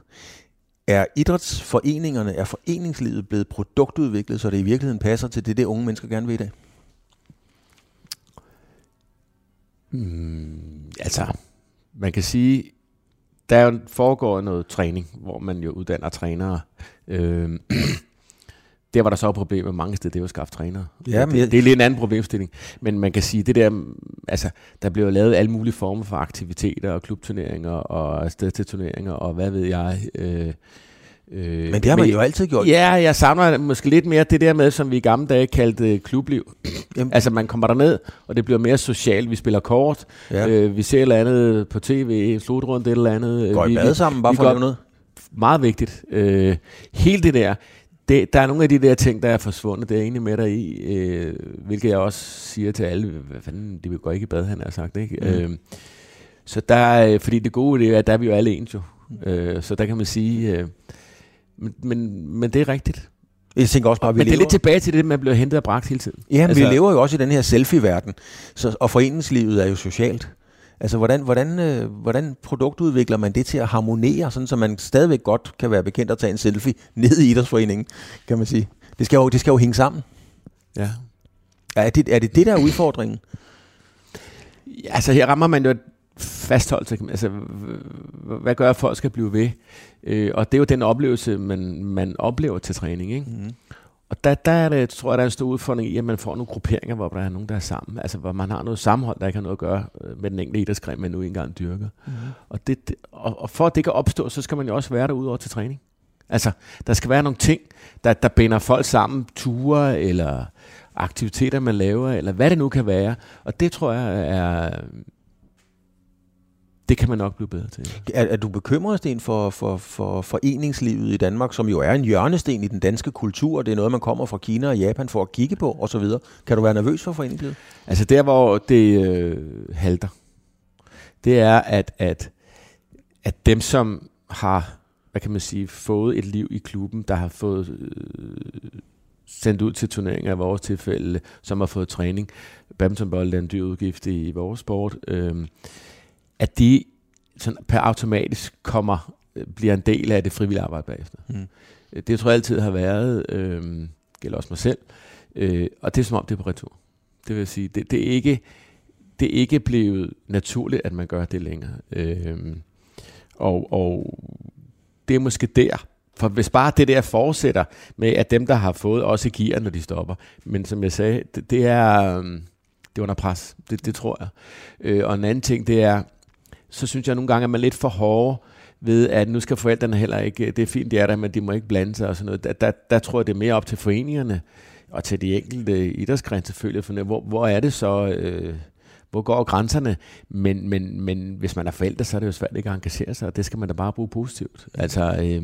Er idrætsforeningerne, er foreningslivet blevet produktudviklet, så det i virkeligheden passer til det, det unge mennesker gerne vil i dag? Mm, altså, man kan sige, der foregår noget træning, hvor man jo uddanner trænere. Øh, <clears throat> der var der så et problem med mange steder, det var at skaffe trænere. Ja, men det, det er lidt en anden problemstilling. Men man kan sige, det der, altså, der blev lavet alle mulige former for aktiviteter og klubturneringer og sted til turneringer og hvad ved jeg. Øh, Øh, men det har man men, jo altid gjort. Ja, jeg savner måske lidt mere det der med, som vi i gamle dage kaldte øh, klubliv. Jamen. Altså man kommer der ned, og det bliver mere socialt. Vi spiller kort, ja. øh, vi ser et eller andet på tv, slutrundt et eller andet. Går i bad sammen, bare for at noget? Meget vigtigt. Øh, hele det der, det, der er nogle af de der ting, der er forsvundet, det er egentlig med dig i, øh, hvilket jeg også siger til alle, hvad fanden, de vil gå ikke i bad, han har sagt, ikke? Mm. Øh, så der, fordi det gode det er, at der er vi jo alle ens jo. Øh, så der kan man sige, øh, men, men, men det er rigtigt. Jeg tænker også bare, vi Men det er lidt tilbage til det, man bliver hentet og bragt hele tiden. Ja, men altså, vi lever jo også i den her selfie-verden, så, og foreningslivet er jo socialt. Altså, hvordan, hvordan, øh, hvordan produktudvikler man det til at harmonere, sådan så man stadigvæk godt kan være bekendt at tage en selfie ned i idrætsforeningen, kan man sige. Det skal jo, det skal jo hænge sammen. Ja. Er det, er det det, der er udfordringen? Ja, altså, her rammer man jo fastholdelse. Altså, hvad gør, at folk skal blive ved? Øh, og det er jo den oplevelse, man, man oplever til træning. Ikke? Mm. Og der, der er det, tror jeg, der er en stor udfordring i, at man får nogle grupperinger, hvor der er nogen, der er sammen. Altså, hvor man har noget sammenhold, der ikke har noget at gøre øh, med den enkelte idrætsgren, man nu engang dyrker. Mm. Og, det, det, og, og for at det kan opstå, så skal man jo også være derude over til træning. Altså, der skal være nogle ting, der, der binder folk sammen, ture eller aktiviteter, man laver, eller hvad det nu kan være. Og det tror jeg er det kan man nok blive bedre til. Er, er du bekymret, Sten, for, for, for foreningslivet i Danmark, som jo er en hjørnesten i den danske kultur? Det er noget, man kommer fra Kina og Japan for at kigge på osv. Kan du være nervøs for foreningslivet? Altså der, hvor det øh, halter, det er, at, at, at dem, som har hvad kan man sige, fået et liv i klubben, der har fået øh, sendt ud til turneringer i vores tilfælde, som har fået træning. Badmintonbold er en dyr udgift i, vores sport. Øh, at de sådan per automatisk kommer, øh, bliver en del af det frivillige arbejde bagefter. Mm. Det tror jeg altid har været, øh, gælder også mig selv, øh, og det er som om det er på retur. Det vil sige, det, det er ikke det er ikke blevet naturligt, at man gør det længere. Øh, og, og det er måske der, for hvis bare det der fortsætter med, at dem, der har fået, også giver, når de stopper. Men som jeg sagde, det, det er, øhm, det er under pres. Det, det tror jeg. Øh, og en anden ting, det er, så synes jeg nogle gange, at man er lidt for hårde ved, at nu skal forældrene heller ikke, øh, det er fint, de er der, men de må ikke blande sig og sådan noget. Der, der, der tror jeg, det er mere op til foreningerne og til de enkelte idrætsgrænser selvfølgelig, for hvor, hvor er det så, øh, hvor går grænserne? Men, men, men hvis man er forældre, så er det jo svært ikke at engagere sig, og det skal man da bare bruge positivt. Altså, øh,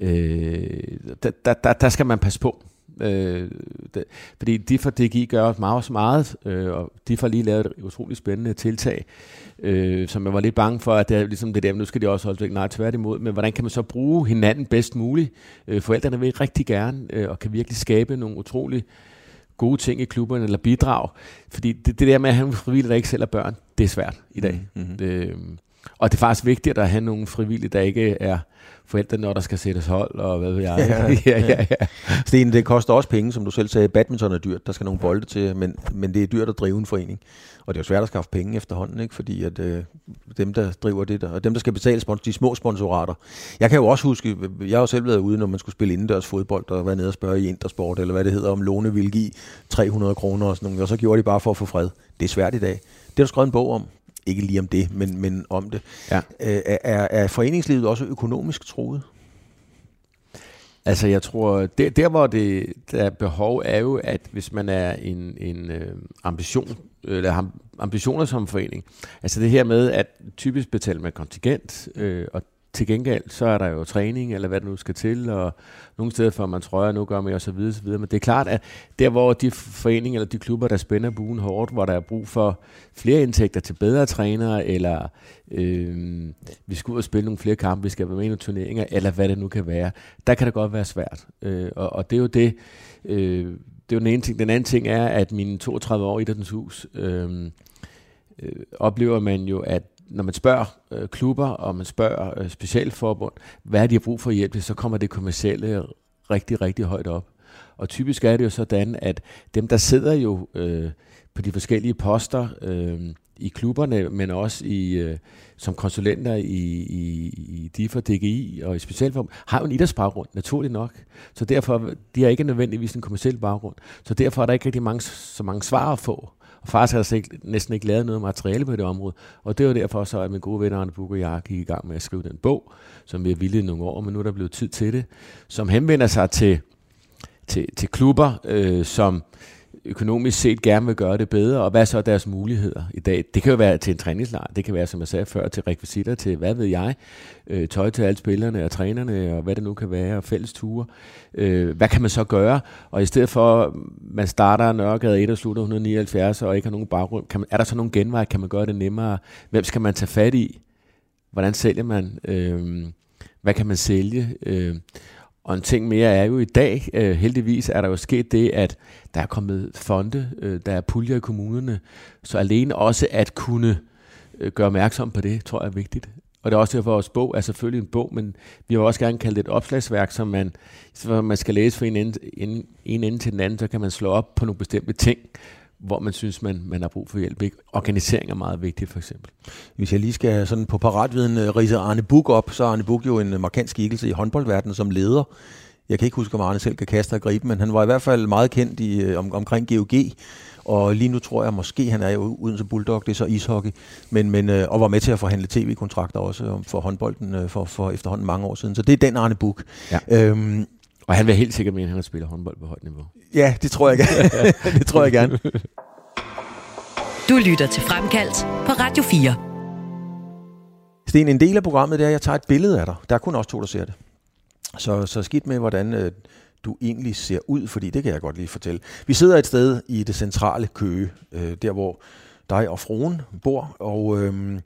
øh, der, der, der skal man passe på. Øh, det, fordi de for DGI gør også meget, meget øh, og de får lige lavet et utroligt spændende tiltag, øh, som jeg var lidt bange for, at det er ligesom det der, nu skal de også holde væk, nej, tværtimod, men hvordan kan man så bruge hinanden bedst muligt? Øh, forældrene vil rigtig gerne, øh, og kan virkelig skabe nogle utrolig gode ting i klubberne, eller bidrag, fordi det, det der med at have nogle frivillige, der ikke selv er børn, det er svært i dag. Mm-hmm. Det, og det er faktisk vigtigt at have nogle frivillige, der ikke er forældre, når der skal sættes hold, og hvad ved jeg. <laughs> Ja, ja, ja, ja. Sten, det koster også penge, som du selv sagde. Badminton er dyrt, der skal nogle bolde til, men, men det er dyrt at drive en forening. Og det er jo svært at skaffe penge efterhånden, ikke? fordi at, øh, dem, der driver det der, og dem, der skal betale spons, de små sponsorater. Jeg kan jo også huske, jeg har jo selv været ude, når man skulle spille indendørs fodbold, og være nede og spørge i Intersport, eller hvad det hedder, om låne ville give 300 kroner og sådan noget, og så gjorde de bare for at få fred. Det er svært i dag. Det har du skrevet en bog om ikke lige om det, men, men om det. Ja. Øh, er, er foreningslivet også økonomisk troet? Altså jeg tror, der, der hvor det der er behov er jo, at hvis man er en, en øh, ambition, eller ambitioner som forening, altså det her med, at typisk betale med kontingent, øh, og til gengæld, så er der jo træning, eller hvad det nu skal til, og nogle steder får man trøjer, nu gør man og så videre, så videre. Men det er klart, at der hvor de foreninger eller de klubber, der spænder buen hårdt, hvor der er brug for flere indtægter til bedre trænere, eller øh, vi skal ud og spille nogle flere kampe, vi skal være med i nogle turneringer, eller hvad det nu kan være, der kan det godt være svært. Øh, og, og det er jo det, øh, det er jo den ene ting. Den anden ting er, at mine 32 år i Idrættens Hus, øh, øh, oplever man jo, at når man spørger øh, klubber, og man spørger øh, specialforbund, hvad de har brug for hjælp til, så kommer det kommercielle rigtig, rigtig højt op. Og typisk er det jo sådan, at dem, der sidder jo øh, på de forskellige poster øh, i klubberne, men også i, øh, som konsulenter i, i, i DIFA, DGI og i specialforbund, har jo en idrætsbaggrund, naturligt nok. Så derfor, de har ikke nødvendigvis en kommersiel baggrund. Så derfor er der ikke rigtig mange, så mange svar at få. Og faktisk havde jeg ikke, næsten ikke lavet noget materiale på det område. Og det var derfor så, at min gode ven Arne Buk og jeg gik i gang med at skrive den bog, som vi har ville i nogle år, men nu er der blevet tid til det, som henvender sig til, til, til klubber, øh, som økonomisk set gerne vil gøre det bedre, og hvad er så deres muligheder i dag? Det kan jo være til en træningslejr, det kan være, som jeg sagde før, til rekvisitter, til hvad ved jeg, øh, tøj til alle spillerne og trænerne, og hvad det nu kan være, og fælles ture. Øh, hvad kan man så gøre? Og i stedet for, man starter Nørregade 1 og slutter 179, og ikke har nogen baggrund, kan man, er der så nogle genveje, kan man gøre det nemmere? Hvem skal man tage fat i? Hvordan sælger man? Øh, hvad kan man sælge? Øh, og en ting mere er jo i dag, øh, heldigvis er der jo sket det, at der er kommet fonde, øh, der er puljer i kommunerne, så alene også at kunne øh, gøre opmærksom på det, tror jeg er vigtigt. Og det er også derfor, at vores bog er selvfølgelig en bog, men vi vil også gerne kalde det et opslagsværk, som man, så man skal læse fra en ende, en, en ende til den anden, så kan man slå op på nogle bestemte ting, hvor man synes, man, man har brug for hjælp. Ikke? Organisering er meget vigtigt, for eksempel. Hvis jeg lige skal sådan på paratviden uh, rise Arne Buk op, så er Arne Buk jo en uh, markant skikkelse i håndboldverdenen som leder. Jeg kan ikke huske, om Arne selv kan kaste og gribe, men han var i hvert fald meget kendt i, uh, om, omkring GOG. Og lige nu tror jeg måske, han er jo uden så Bulldog, det er så ishockey, men, men, og var med til at forhandle tv-kontrakter også for håndbolden for, for efterhånden mange år siden. Så det er den Arne Buk. Ja. Øhm, og han vil helt sikkert mene, at han spiller håndbold på højt niveau. Ja, det tror jeg gerne. <laughs> det tror jeg gerne. Du lytter til Fremkaldt på Radio 4. Sten, en del af programmet det er, at jeg tager et billede af dig. Der er kun også to, der ser det. Så, så skidt med, hvordan øh, du egentlig ser ud, fordi det kan jeg godt lige fortælle. Vi sidder et sted i det centrale Køge, øh, der hvor dig og fruen bor, og, øh,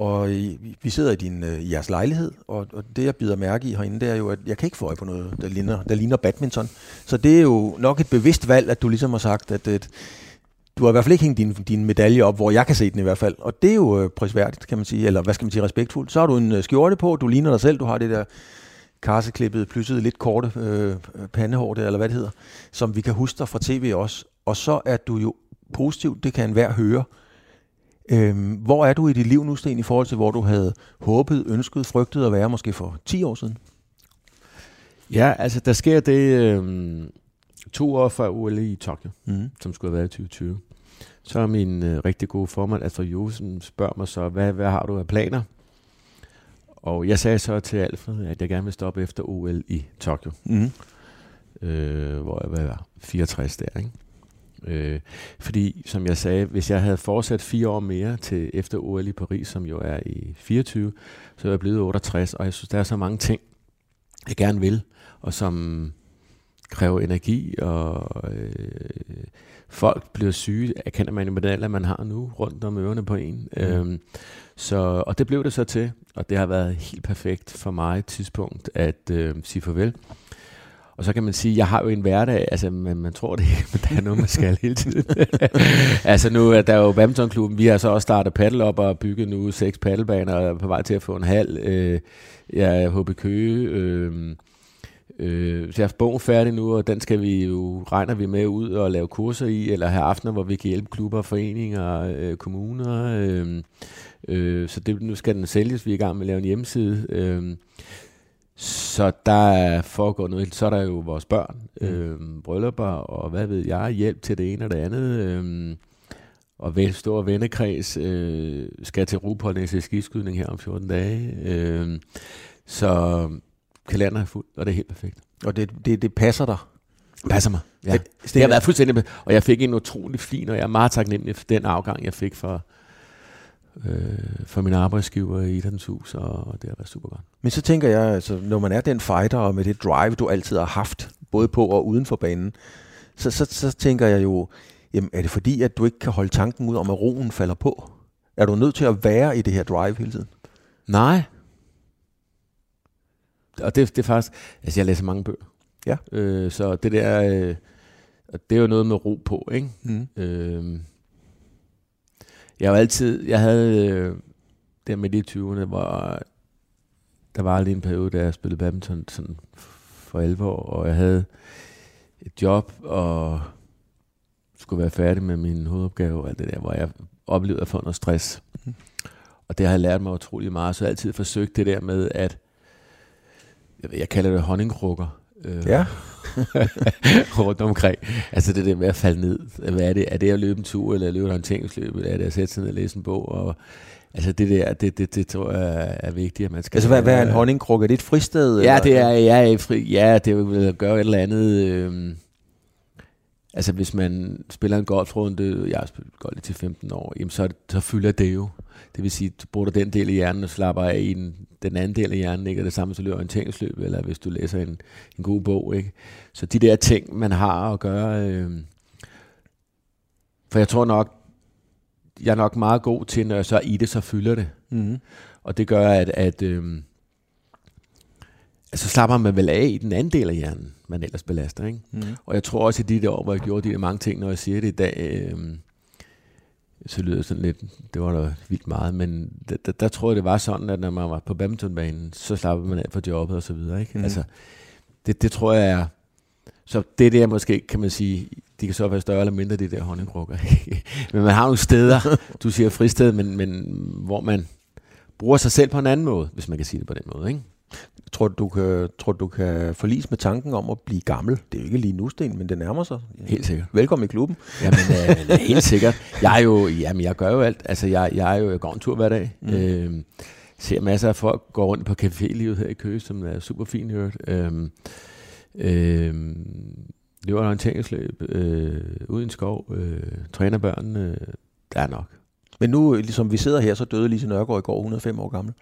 og I, vi sidder i, din, øh, i jeres lejlighed, og, og det jeg bider mærke i herinde, det er jo, at jeg kan ikke få øje på noget, der ligner, der ligner badminton. Så det er jo nok et bevidst valg, at du ligesom har sagt, at, at du har i hvert fald ikke hængt din, din medalje op, hvor jeg kan se den i hvert fald. Og det er jo øh, prisværdigt, kan man sige, eller hvad skal man sige, respektfuldt. Så har du en øh, skjorte på, du ligner dig selv, du har det der karseklippet, plysset lidt korte øh, pandehår der, eller hvad det hedder, som vi kan huske dig fra tv også. Og så er du jo positiv, det kan enhver høre. Øhm, hvor er du i dit liv nu, Sten, i forhold til, hvor du havde håbet, ønsket, frygtet at være måske for 10 år siden? Ja, altså der sker det øh, to år før OL i Tokyo, Mm. som skulle have været i 2020. Så er min øh, rigtig gode formand, Alfred Josen, spørger mig så, hvad, hvad har du af planer? Og jeg sagde så til Alfred, at jeg gerne vil stoppe efter OL i Tokyo, Mm. øh, hvor jeg var 64 der, ikke? Øh, fordi, som jeg sagde, hvis jeg havde fortsat fire år mere til efter OL i Paris, som jo er i 24, så er jeg blevet 68, og jeg synes, der er så mange ting, jeg gerne vil, og som kræver energi, og øh, folk bliver syge, erkender man jo med den alder, man har nu, rundt om ørerne på en. Mm. Øhm, så, og det blev det så til, og det har været helt perfekt for mig et tidspunkt at øh, sige farvel. Og så kan man sige, jeg har jo en hverdag, altså man, man tror det ikke, <laughs> men der er noget, man skal hele tiden. <laughs> altså nu er der jo badmintonklubben, vi har så også startet paddle op og bygget nu seks paddelbaner og er på vej til at få en halv. Øh, jeg er HB Køge, øh, Øh, så jeg har bogen færdig nu, og den skal vi jo, regner vi med ud og lave kurser i, eller have aftener, hvor vi kan hjælpe klubber, foreninger, øh, kommuner. Øh, øh, så det, nu skal den sælges, vi er i gang med at lave en hjemmeside. Øh, så der foregår noget, så er der jo vores børn, øh, bryllupper, og hvad ved jeg, hjælp til det ene og det andet. Øh, og ven, stor vennekreds øh, skal til Rupol til skiskydning her om 14 dage. Øh, så kalenderen er fuld, og det er helt perfekt. Og det, det, det passer dig. Passer mig. Ja. Det Sten, har været fuldstændig, og jeg fik en utrolig fin, og jeg er meget taknemmelig for den afgang, jeg fik for, øh, for min arbejdsgiver i Idrættens Hus, og det har været super godt. Men så tænker jeg, altså, når man er den fighter, og med det drive, du altid har haft, både på og uden for banen, så, så, så tænker jeg jo, jamen, er det fordi, at du ikke kan holde tanken ud om, at roen falder på? Er du nødt til at være i det her drive hele tiden? Nej. Og det, det er faktisk, altså jeg læser mange bøger. Ja. Øh, så det der, øh, det er jo noget med ro på, ikke? Mm. Øh, jeg var altid, jeg havde øh, der midt i 20'erne, hvor der var lige en periode, da jeg spillede badminton sådan for alvor, og jeg havde et job, og skulle være færdig med min hovedopgave og alt det der, hvor jeg oplevede at få noget stress. Mhm. Og det har jeg lært mig utrolig meget, så jeg har altid forsøgt det der med, at jeg kalder det honningkrukker. Øh, Ja. <laughs> rundt omkring. Altså det der med at falde ned. Hvad er det? Er det at løbe en tur, eller løbe et orienteringsløb, eller er det at sætte sig ned og læse en bog? Og, altså det der, det, det, det tror jeg er vigtigt, at man skal... Altså, hvad, hvad er en honningkrukke? Er det et fristed? Ja, eller? det er, ja, fri, ja, det at gøre et eller andet... Øh, altså hvis man spiller en golfrunde, jeg har spillet golf til 15 år, jamen så, det- så fylder det jo. Det vil sige, du bruger du den del af hjernen og slapper af i den, den anden del af hjernen, ikke? Og det samme, så løber orienteringsløb, eller hvis du læser en, en god bog, ikke? Så de der ting, man har at gøre... Øh, for jeg tror nok, jeg er nok meget god til, når jeg så er i det, så fylder det. Mm. Og det gør, at, at øhm, altså slapper man vel af i den anden del af hjernen, man ellers belaster. Ikke? Mm. Og jeg tror også, at de der år, hvor jeg gjorde de der mange ting, når jeg siger det i dag, øhm, så lyder det sådan lidt, det var da vildt meget, men der, der, der tror jeg, det var sådan, at når man var på badmintonbanen, så slapper man af for jobbet og så videre. Ikke? Mm. Altså, det, det tror jeg er, så det der måske, kan man sige, de kan så være større eller mindre, de der honningkrukker. <laughs> men man har nogle steder, du siger fristed, men, men hvor man bruger sig selv på en anden måde, hvis man kan sige det på den måde. Ikke? Tror du, du kan, tror du, kan forlis med tanken om at blive gammel? Det er jo ikke lige nu, Sten, men det nærmer sig. Helt sikkert. Velkommen i klubben. Jamen, øh, <laughs> helt sikkert. Jeg er jo, jamen, jeg gør jo alt. Altså, jeg, jeg er jo, jeg går en tur hver dag. Mm. Øh, ser masser af folk gå rundt på cafélivet her i Køge, som er super fint hørt. Øh, øh, løber orienteringsløb, øh, ud i en skov, øh, træner børn, øh, der er nok. Men nu, ligesom vi sidder her, så døde Lise Nørgaard i går 105 år gammel.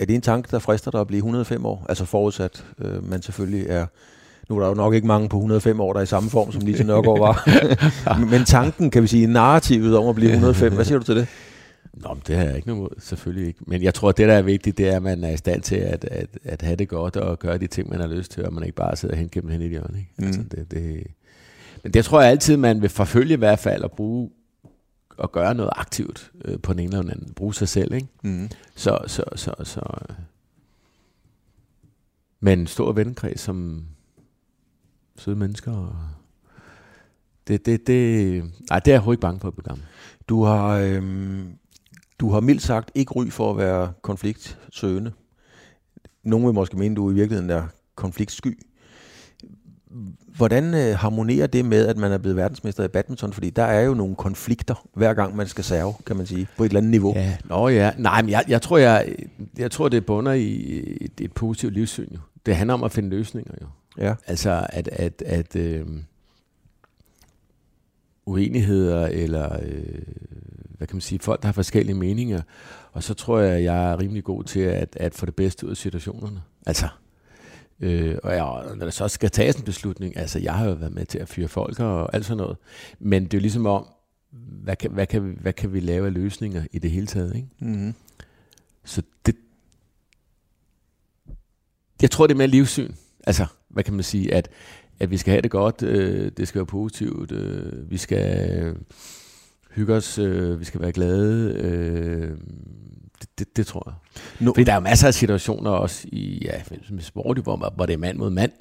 Er det en tanke, der frister dig at blive 105 år? Altså forudsat, øh, man selvfølgelig er... Nu er der jo nok ikke mange på 105 år, der er i samme form, som Lise Nørgaard var. <laughs> Men tanken, kan vi sige, narrativet om at blive 105, hvad siger du til det? Nå, men det har jeg ikke noget mod, selvfølgelig ikke. Men jeg tror, at det, der er vigtigt, det er, at man er i stand til at, at, at have det godt og gøre de ting, man har lyst til, og man ikke bare sidder hen gennem hen i hjørnet. Ikke? Mm. Altså, det, det, men det tror jeg altid, man vil forfølge i hvert fald og bruge og gøre noget aktivt øh, på den ene eller anden. Bruge sig selv, ikke? Mm. Så, så, så, så, men en stor vennekreds som søde mennesker. Og det, det, det, nej, det er jeg ikke bange for at blive gammel. Du har, øhm, du har mildt sagt ikke ry for at være konfliktsøgende. Nogle vil måske mene, at du i virkeligheden er konfliktsky. Hvordan øh, harmonerer det med, at man er blevet verdensmester i badminton? Fordi der er jo nogle konflikter, hver gang man skal serve, kan man sige, på et eller andet niveau. Ja, nå ja. Nej, men jeg, jeg, tror, jeg, jeg tror, det bunder i et, et positivt livssyn. Jo. Det handler om at finde løsninger. Jo. Ja. Altså, at, at, at øh, uenigheder, eller øh, hvad kan man sige, folk, der har forskellige meninger, og så tror jeg, jeg er rimelig god til at, at få det bedste ud af situationerne. Altså, Øh, og jeg, når der så skal tages en beslutning, altså jeg har jo været med til at fyre folk og alt sådan noget, men det er jo ligesom om, hvad kan, hvad kan, vi, hvad kan vi lave af løsninger i det hele taget, ikke? Mm-hmm. Så det, jeg tror det er mere livssyn, altså hvad kan man sige, at, at vi skal have det godt, øh, det skal være positivt, øh, vi skal hygge os, øh, vi skal være glade, øh, det, det, det tror jeg. No. Fordi der er masser af situationer også i ja, sport, hvor, hvor det er mand mod mand.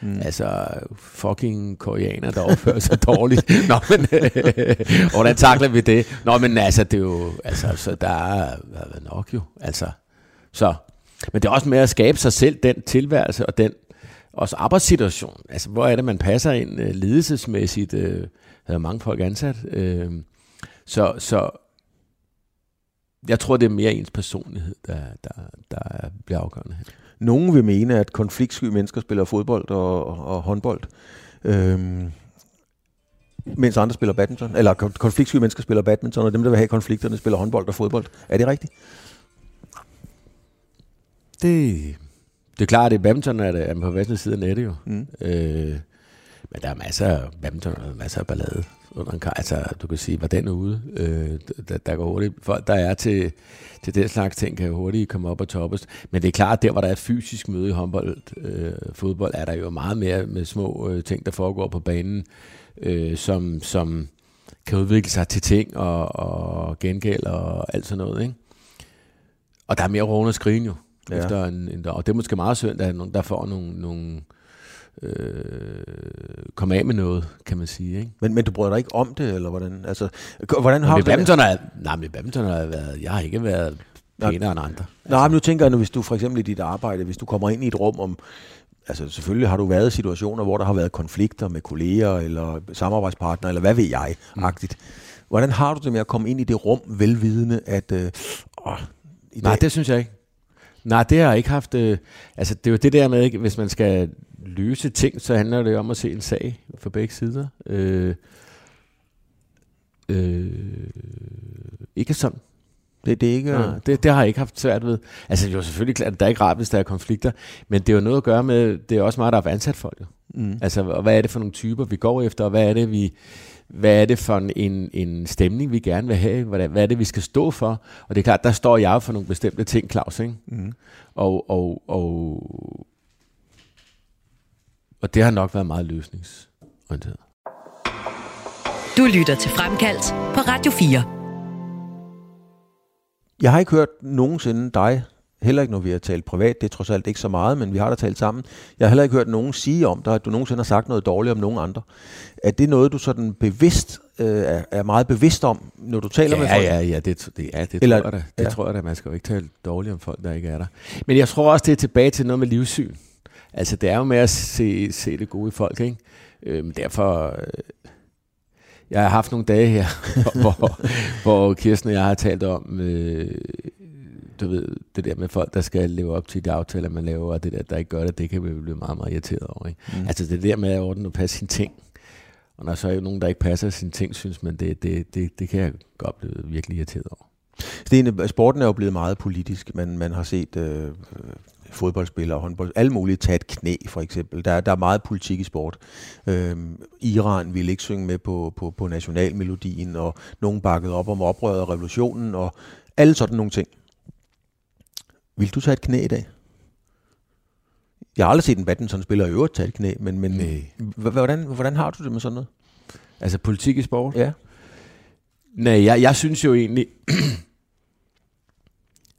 Mm. Altså fucking koreaner, der opfører sig dårligt. <laughs> Nå, men øh, hvordan takler vi det? Nå, men altså, det er jo, altså, så der er været nok jo, altså. Så, men det er også med at skabe sig selv den tilværelse og den også arbejdssituation. Altså, hvor er det, man passer ind uh, ledelsesmæssigt? Uh, der er mange folk ansat. Uh, så, så jeg tror, det er mere ens personlighed, der, der, der bliver afgørende her. Nogle vil mene, at konfliktsky mennesker spiller fodbold og, og håndbold, øhm, mens andre spiller badminton. Eller konfliktsky mennesker spiller badminton, og dem, der vil have konflikterne, spiller håndbold og fodbold. Er det rigtigt? Det, det er klart, at badminton er, det, er på venstre side af nettet jo. Mm. Øh, men der er masser af badminton, og masser af ballade under en kar. Altså, du kan sige, var den ude? Øh, der, der går hurtigt. Folk, der er til, til den slags ting, kan hurtigt komme op og toppes. Men det er klart, at der, hvor der er et fysisk møde i håndbold, øh, fodbold, er der jo meget mere med små øh, ting, der foregår på banen, øh, som, som kan udvikle sig til ting og, og gengæld og alt sådan noget. Ikke? Og der er mere og skrigen jo. Ja. Efter en, en, og det er måske meget synd, at der er nogen, der får nogle, nogle øh, komme af med noget, kan man sige. Ikke? Men, men du bryder dig ikke om det, eller hvordan? Altså, hvordan har du badminton er, nej, men badminton har været, jeg har ikke været pænere end andre. Altså. Nej, men nu tænker jeg, nu, hvis du for eksempel i dit arbejde, hvis du kommer ind i et rum om, altså selvfølgelig har du været i situationer, hvor der har været konflikter med kolleger, eller samarbejdspartnere, eller hvad ved jeg, mm. agtigt. Hvordan har du det med at komme ind i det rum, velvidende, at... Øh, åh, i Nej, dag... det synes jeg ikke. Nej, det har jeg ikke haft. Øh, altså, det er jo det der med, ikke, hvis man skal løse ting, så handler det om at se en sag for begge sider. Øh, øh, ikke sådan. Det, det, er ikke, det, det har jeg ikke haft svært ved. Altså, det er jo selvfølgelig klart, at der er ikke rart, hvis der er konflikter, men det er jo noget at gøre med, det er også meget, der er ansat folk. Mm. Altså, og hvad er det for nogle typer, vi går efter, og hvad er det, vi, hvad er det for en, en stemning, vi gerne vil have? Hvad er, hvad er det, vi skal stå for? Og det er klart, der står jeg for nogle bestemte ting, Claus. Ikke? Mm. Og, og, og og det har nok været meget løsningsorienteret. Du lytter til Fremkaldt på Radio 4. Jeg har ikke hørt nogensinde dig, heller ikke når vi har talt privat, det er trods alt ikke så meget, men vi har da talt sammen. Jeg har heller ikke hørt nogen sige om dig, at du nogensinde har sagt noget dårligt om nogen andre. Er det noget, du sådan bevidst øh, er, er meget bevidst om, når du taler ja, med folk? Ja, ja, det, det, ja, det Eller, tror jeg da. Det ja. tror jeg da. Man skal jo ikke tale dårligt om folk, der ikke er der. Men jeg tror også, det er tilbage til noget med livssyn. Altså, det er jo med at se, se det gode i folk, ikke? Øhm, derfor... Øh, jeg har haft nogle dage her, <laughs> hvor, hvor Kirsten og jeg har talt om, øh, du ved, det der med folk, der skal leve op til de aftaler, man laver, og det der, der ikke gør det, det kan vi blive meget, meget irriteret over. Ikke? Mm. Altså det der med at ordne og passe sine ting, og når så er jo nogen, der ikke passer sine ting, synes man, det, det, det, det kan jeg godt blive virkelig irriteret over. Sten, sporten er jo blevet meget politisk. Man, man har set øh, fodboldspillere, håndbold, alle mulige tage et knæ for eksempel. Der, der er meget politik i sport. Øhm, Iran ville ikke synge med på, på, på nationalmelodien, og nogen bakkede op om oprøret og revolutionen, og alle sådan nogle ting. Vil du tage et knæ i dag? Jeg har aldrig set en badmintonspiller i øvrigt tage et knæ, men, men hvordan, hvordan har du det med sådan noget? Altså politik i sport? Ja. Nej, jeg, jeg synes jo egentlig,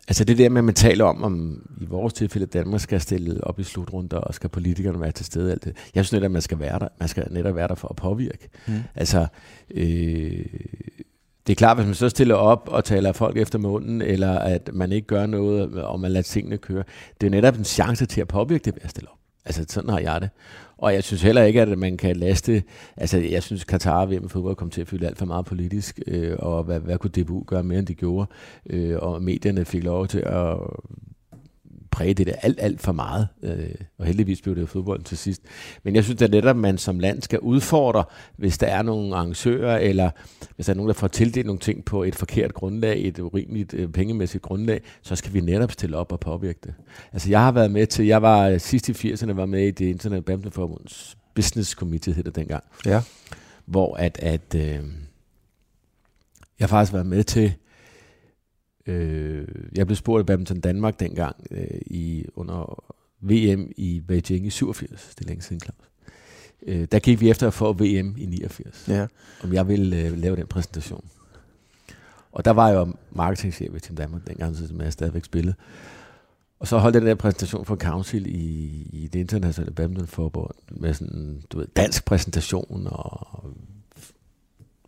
altså det der med, at man taler om, om i vores tilfælde, Danmark skal stille op i slutrunder, og skal politikerne være til stede, alt det. Jeg synes netop, at man skal være der. Man skal netop være der for at påvirke. Mm. Altså, øh, det er klart, hvis man så stiller op og taler folk efter munden, eller at man ikke gør noget, og man lader tingene køre, det er netop en chance til at påvirke det ved at stille op. Altså, sådan har jeg det. Og jeg synes heller ikke, at man kan laste... Altså, jeg synes, Katar ved med fodbold kom til at fylde alt for meget politisk, øh, og hvad, hvad kunne DBU gøre mere, end de gjorde? Øh, og medierne fik lov til at præge det der alt, alt for meget. Øh, og heldigvis blev det jo fodbold til sidst. Men jeg synes at netop, at man som land skal udfordre, hvis der er nogle arrangører, eller hvis der er nogen, der får tildelt nogle ting på et forkert grundlag, et urimeligt øh, pengemæssigt grundlag, så skal vi netop stille op og påvirke det. Altså jeg har været med til, jeg var øh, sidst i 80'erne, var med i det Internet Badminton Forbunds Business Committee, hedder det dengang. Ja. Hvor at, at øh, jeg har faktisk været med til Øh, jeg blev spurgt af Badminton Danmark dengang øh, i, under VM i Beijing i 87. Det er længe siden, Claus. Øh, der gik vi efter at få VM i 89. Ja. Om jeg ville øh, lave den præsentation. Og der var jeg jo marketingchef i Team Danmark dengang, som jeg stadigvæk spillede. Og så holdt jeg den der præsentation for Council i, i det internationale badminton forbund med sådan, du ved, dansk præsentation og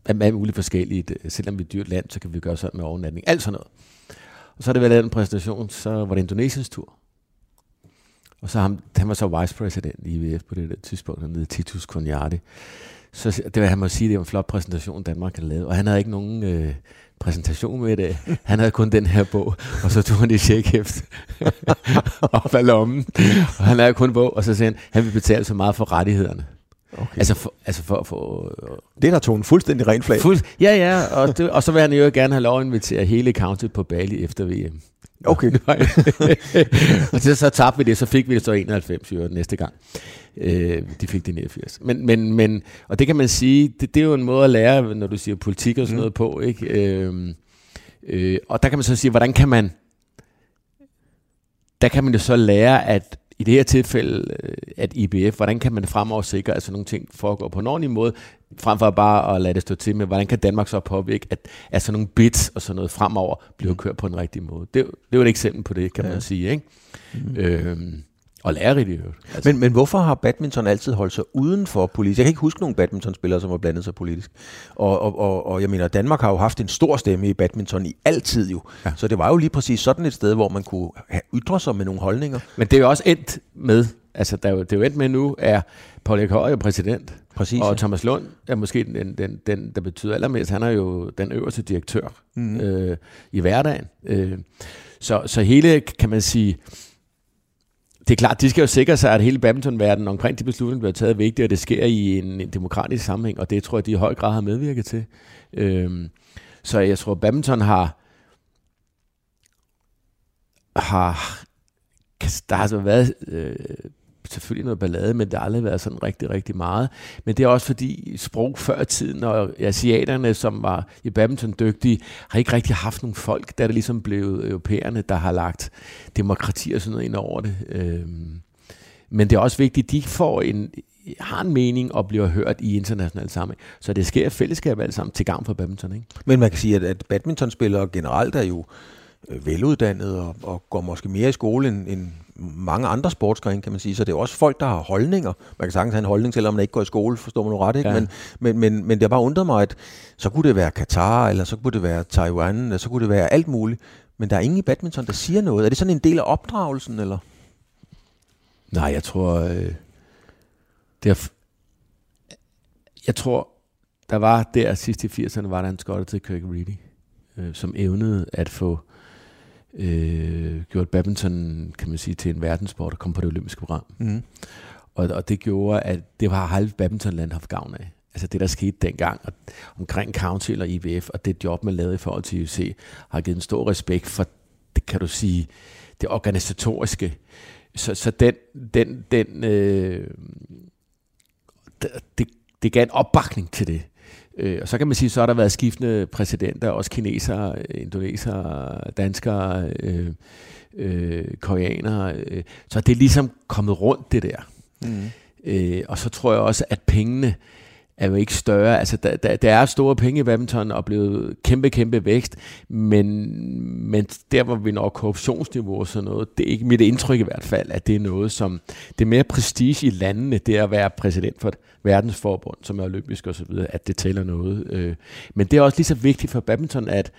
alt muligt forskelligt. Selvom vi er et dyrt land, så kan vi gøre sådan med overnatning. Alt sådan noget. Og så har det været lavet en præsentation, så var det Indonesiens tur. Og så ham, han var så vice president i IVF på det der tidspunkt, han hed Titus Konjardi. Så det var, han må sige, det var en flot præsentation, Danmark havde lavet. Og han havde ikke nogen øh, præsentation med det. Han havde kun den her bog, og så tog han det checkhæft <laughs> op af lommen. Og han havde kun bog, og så sagde han, han vil betale så meget for rettighederne. Okay. Altså, for, altså for, for, det der tog en fuldstændig ren flag. Fuld, ja, ja, og, det, og så vil han jo gerne have lov at invitere hele county på Bali efter VM. Okay. <laughs> <laughs> og så, så tabte vi det, så fik vi det så 91 jo næste gang. Øh, de fik det 89. Men, men, men, og det kan man sige, det, det er jo en måde at lære, når du siger politik og sådan mm. noget på, ikke? Øh, øh, og der kan man så sige, hvordan kan man, der kan man jo så lære, at i det her tilfælde, øh, at IBF, hvordan kan man fremover sikre, at sådan nogle ting foregår på en ordentlig måde, frem for bare at lade det stå til med, hvordan kan Danmark så påvirke, at, at sådan nogle bits og sådan noget fremover bliver kørt på en rigtig måde. Det, det er jo et eksempel på det, kan ja. man sige. Ikke? Mm. Øhm, og lærerigt i øvrigt. Altså. Men, men hvorfor har badminton altid holdt sig uden for politik? Jeg kan ikke huske nogen badmintonspillere, som har blandet sig politisk. Og, og, og, og jeg mener, Danmark har jo haft en stor stemme i badminton i altid jo. Ja. Så det var jo lige præcis sådan et sted, hvor man kunne ytre sig med nogle holdninger. Men det er jo også endt med, altså der er det er jo endt med nu, er Paul Erik Højer præsident. Præcis, og ja. Thomas Lund er måske den, den, den, der betyder allermest. Han er jo den øverste direktør mm. øh, i hverdagen. Øh, så, så hele, kan man sige det er klart, de skal jo sikre sig, at hele badmintonverdenen omkring de beslutninger bliver taget vigtigt, og det sker i en, en demokratisk sammenhæng, og det tror jeg, de i høj grad har medvirket til. Øhm, så jeg tror, badminton har, har der har altså været øh, selvfølgelig noget ballade, men det har aldrig været sådan rigtig, rigtig meget. Men det er også fordi sprog før tiden, og asiaterne, som var i badminton dygtige, har ikke rigtig haft nogen folk, der det ligesom blevet europæerne, der har lagt demokrati og sådan noget ind over det. Øhm, men det er også vigtigt, at de får en, har en mening og bliver hørt i international sammenhæng. Så det sker fællesskab alt sammen til gavn for badminton. Ikke? Men man kan sige, at, at badmintonspillere generelt er jo øh, veluddannede og, og går måske mere i skole end, end mange andre sportsgrene, kan man sige. Så det er også folk, der har holdninger. Man kan sagtens have en holdning, selvom man ikke går i skole, forstår man nu ret, ikke? Ja. Men, men, men, men det har bare undret mig, at så kunne det være Katar, eller så kunne det være Taiwan, eller så kunne det være alt muligt. Men der er ingen i badminton, der siger noget. Er det sådan en del af opdragelsen, eller? Nej, jeg tror... Øh, det er, jeg tror, der var der sidst i 80'erne, var der en skotte til Kirk Reedy, øh, som evnede at få øh, gjort badminton, kan man sige, til en verdenssport og kom på det olympiske program. Mm. Og, og det gjorde, at det var halv badmintonland haft gavn af. Altså det, der skete dengang og omkring Council og IBF, og det job, man lavede i forhold til UFC, har givet en stor respekt for, det kan du sige, det organisatoriske, så, så den, den, den øh, det, det gav en opbakning til det. Øh, og så kan man sige, så har der været skiftende præsidenter, også kinesere, indonesere, danskere, øh, øh, koreanere. Øh, så det er ligesom kommet rundt det der. Mm. Øh, og så tror jeg også, at pengene er jo ikke større. Altså, der, der, der er store penge i badminton og blevet kæmpe, kæmpe vækst, men, men der, hvor vi når korruptionsniveau og sådan noget, det er ikke mit indtryk i hvert fald, at det er noget, som det er mere prestige i landene, det er at være præsident for et verdensforbund, som er olympisk og så videre, at det tæller noget. Øh. Men det er også lige så vigtigt for badminton, at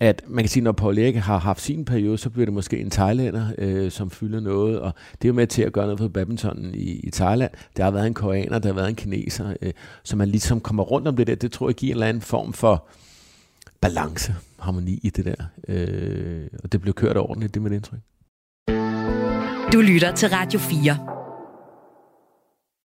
at man kan sige, når Paul Erik har haft sin periode, så bliver det måske en thailander, øh, som fylder noget, og det er jo med til at gøre noget for badmintonen i, i Thailand. Der har været en koreaner, der har været en kineser, øh, så man ligesom kommer rundt om det der. Det tror jeg giver en eller anden form for balance, harmoni i det der. Øh, og det blev kørt ordentligt, det er mit indtryk. Du lytter til Radio 4.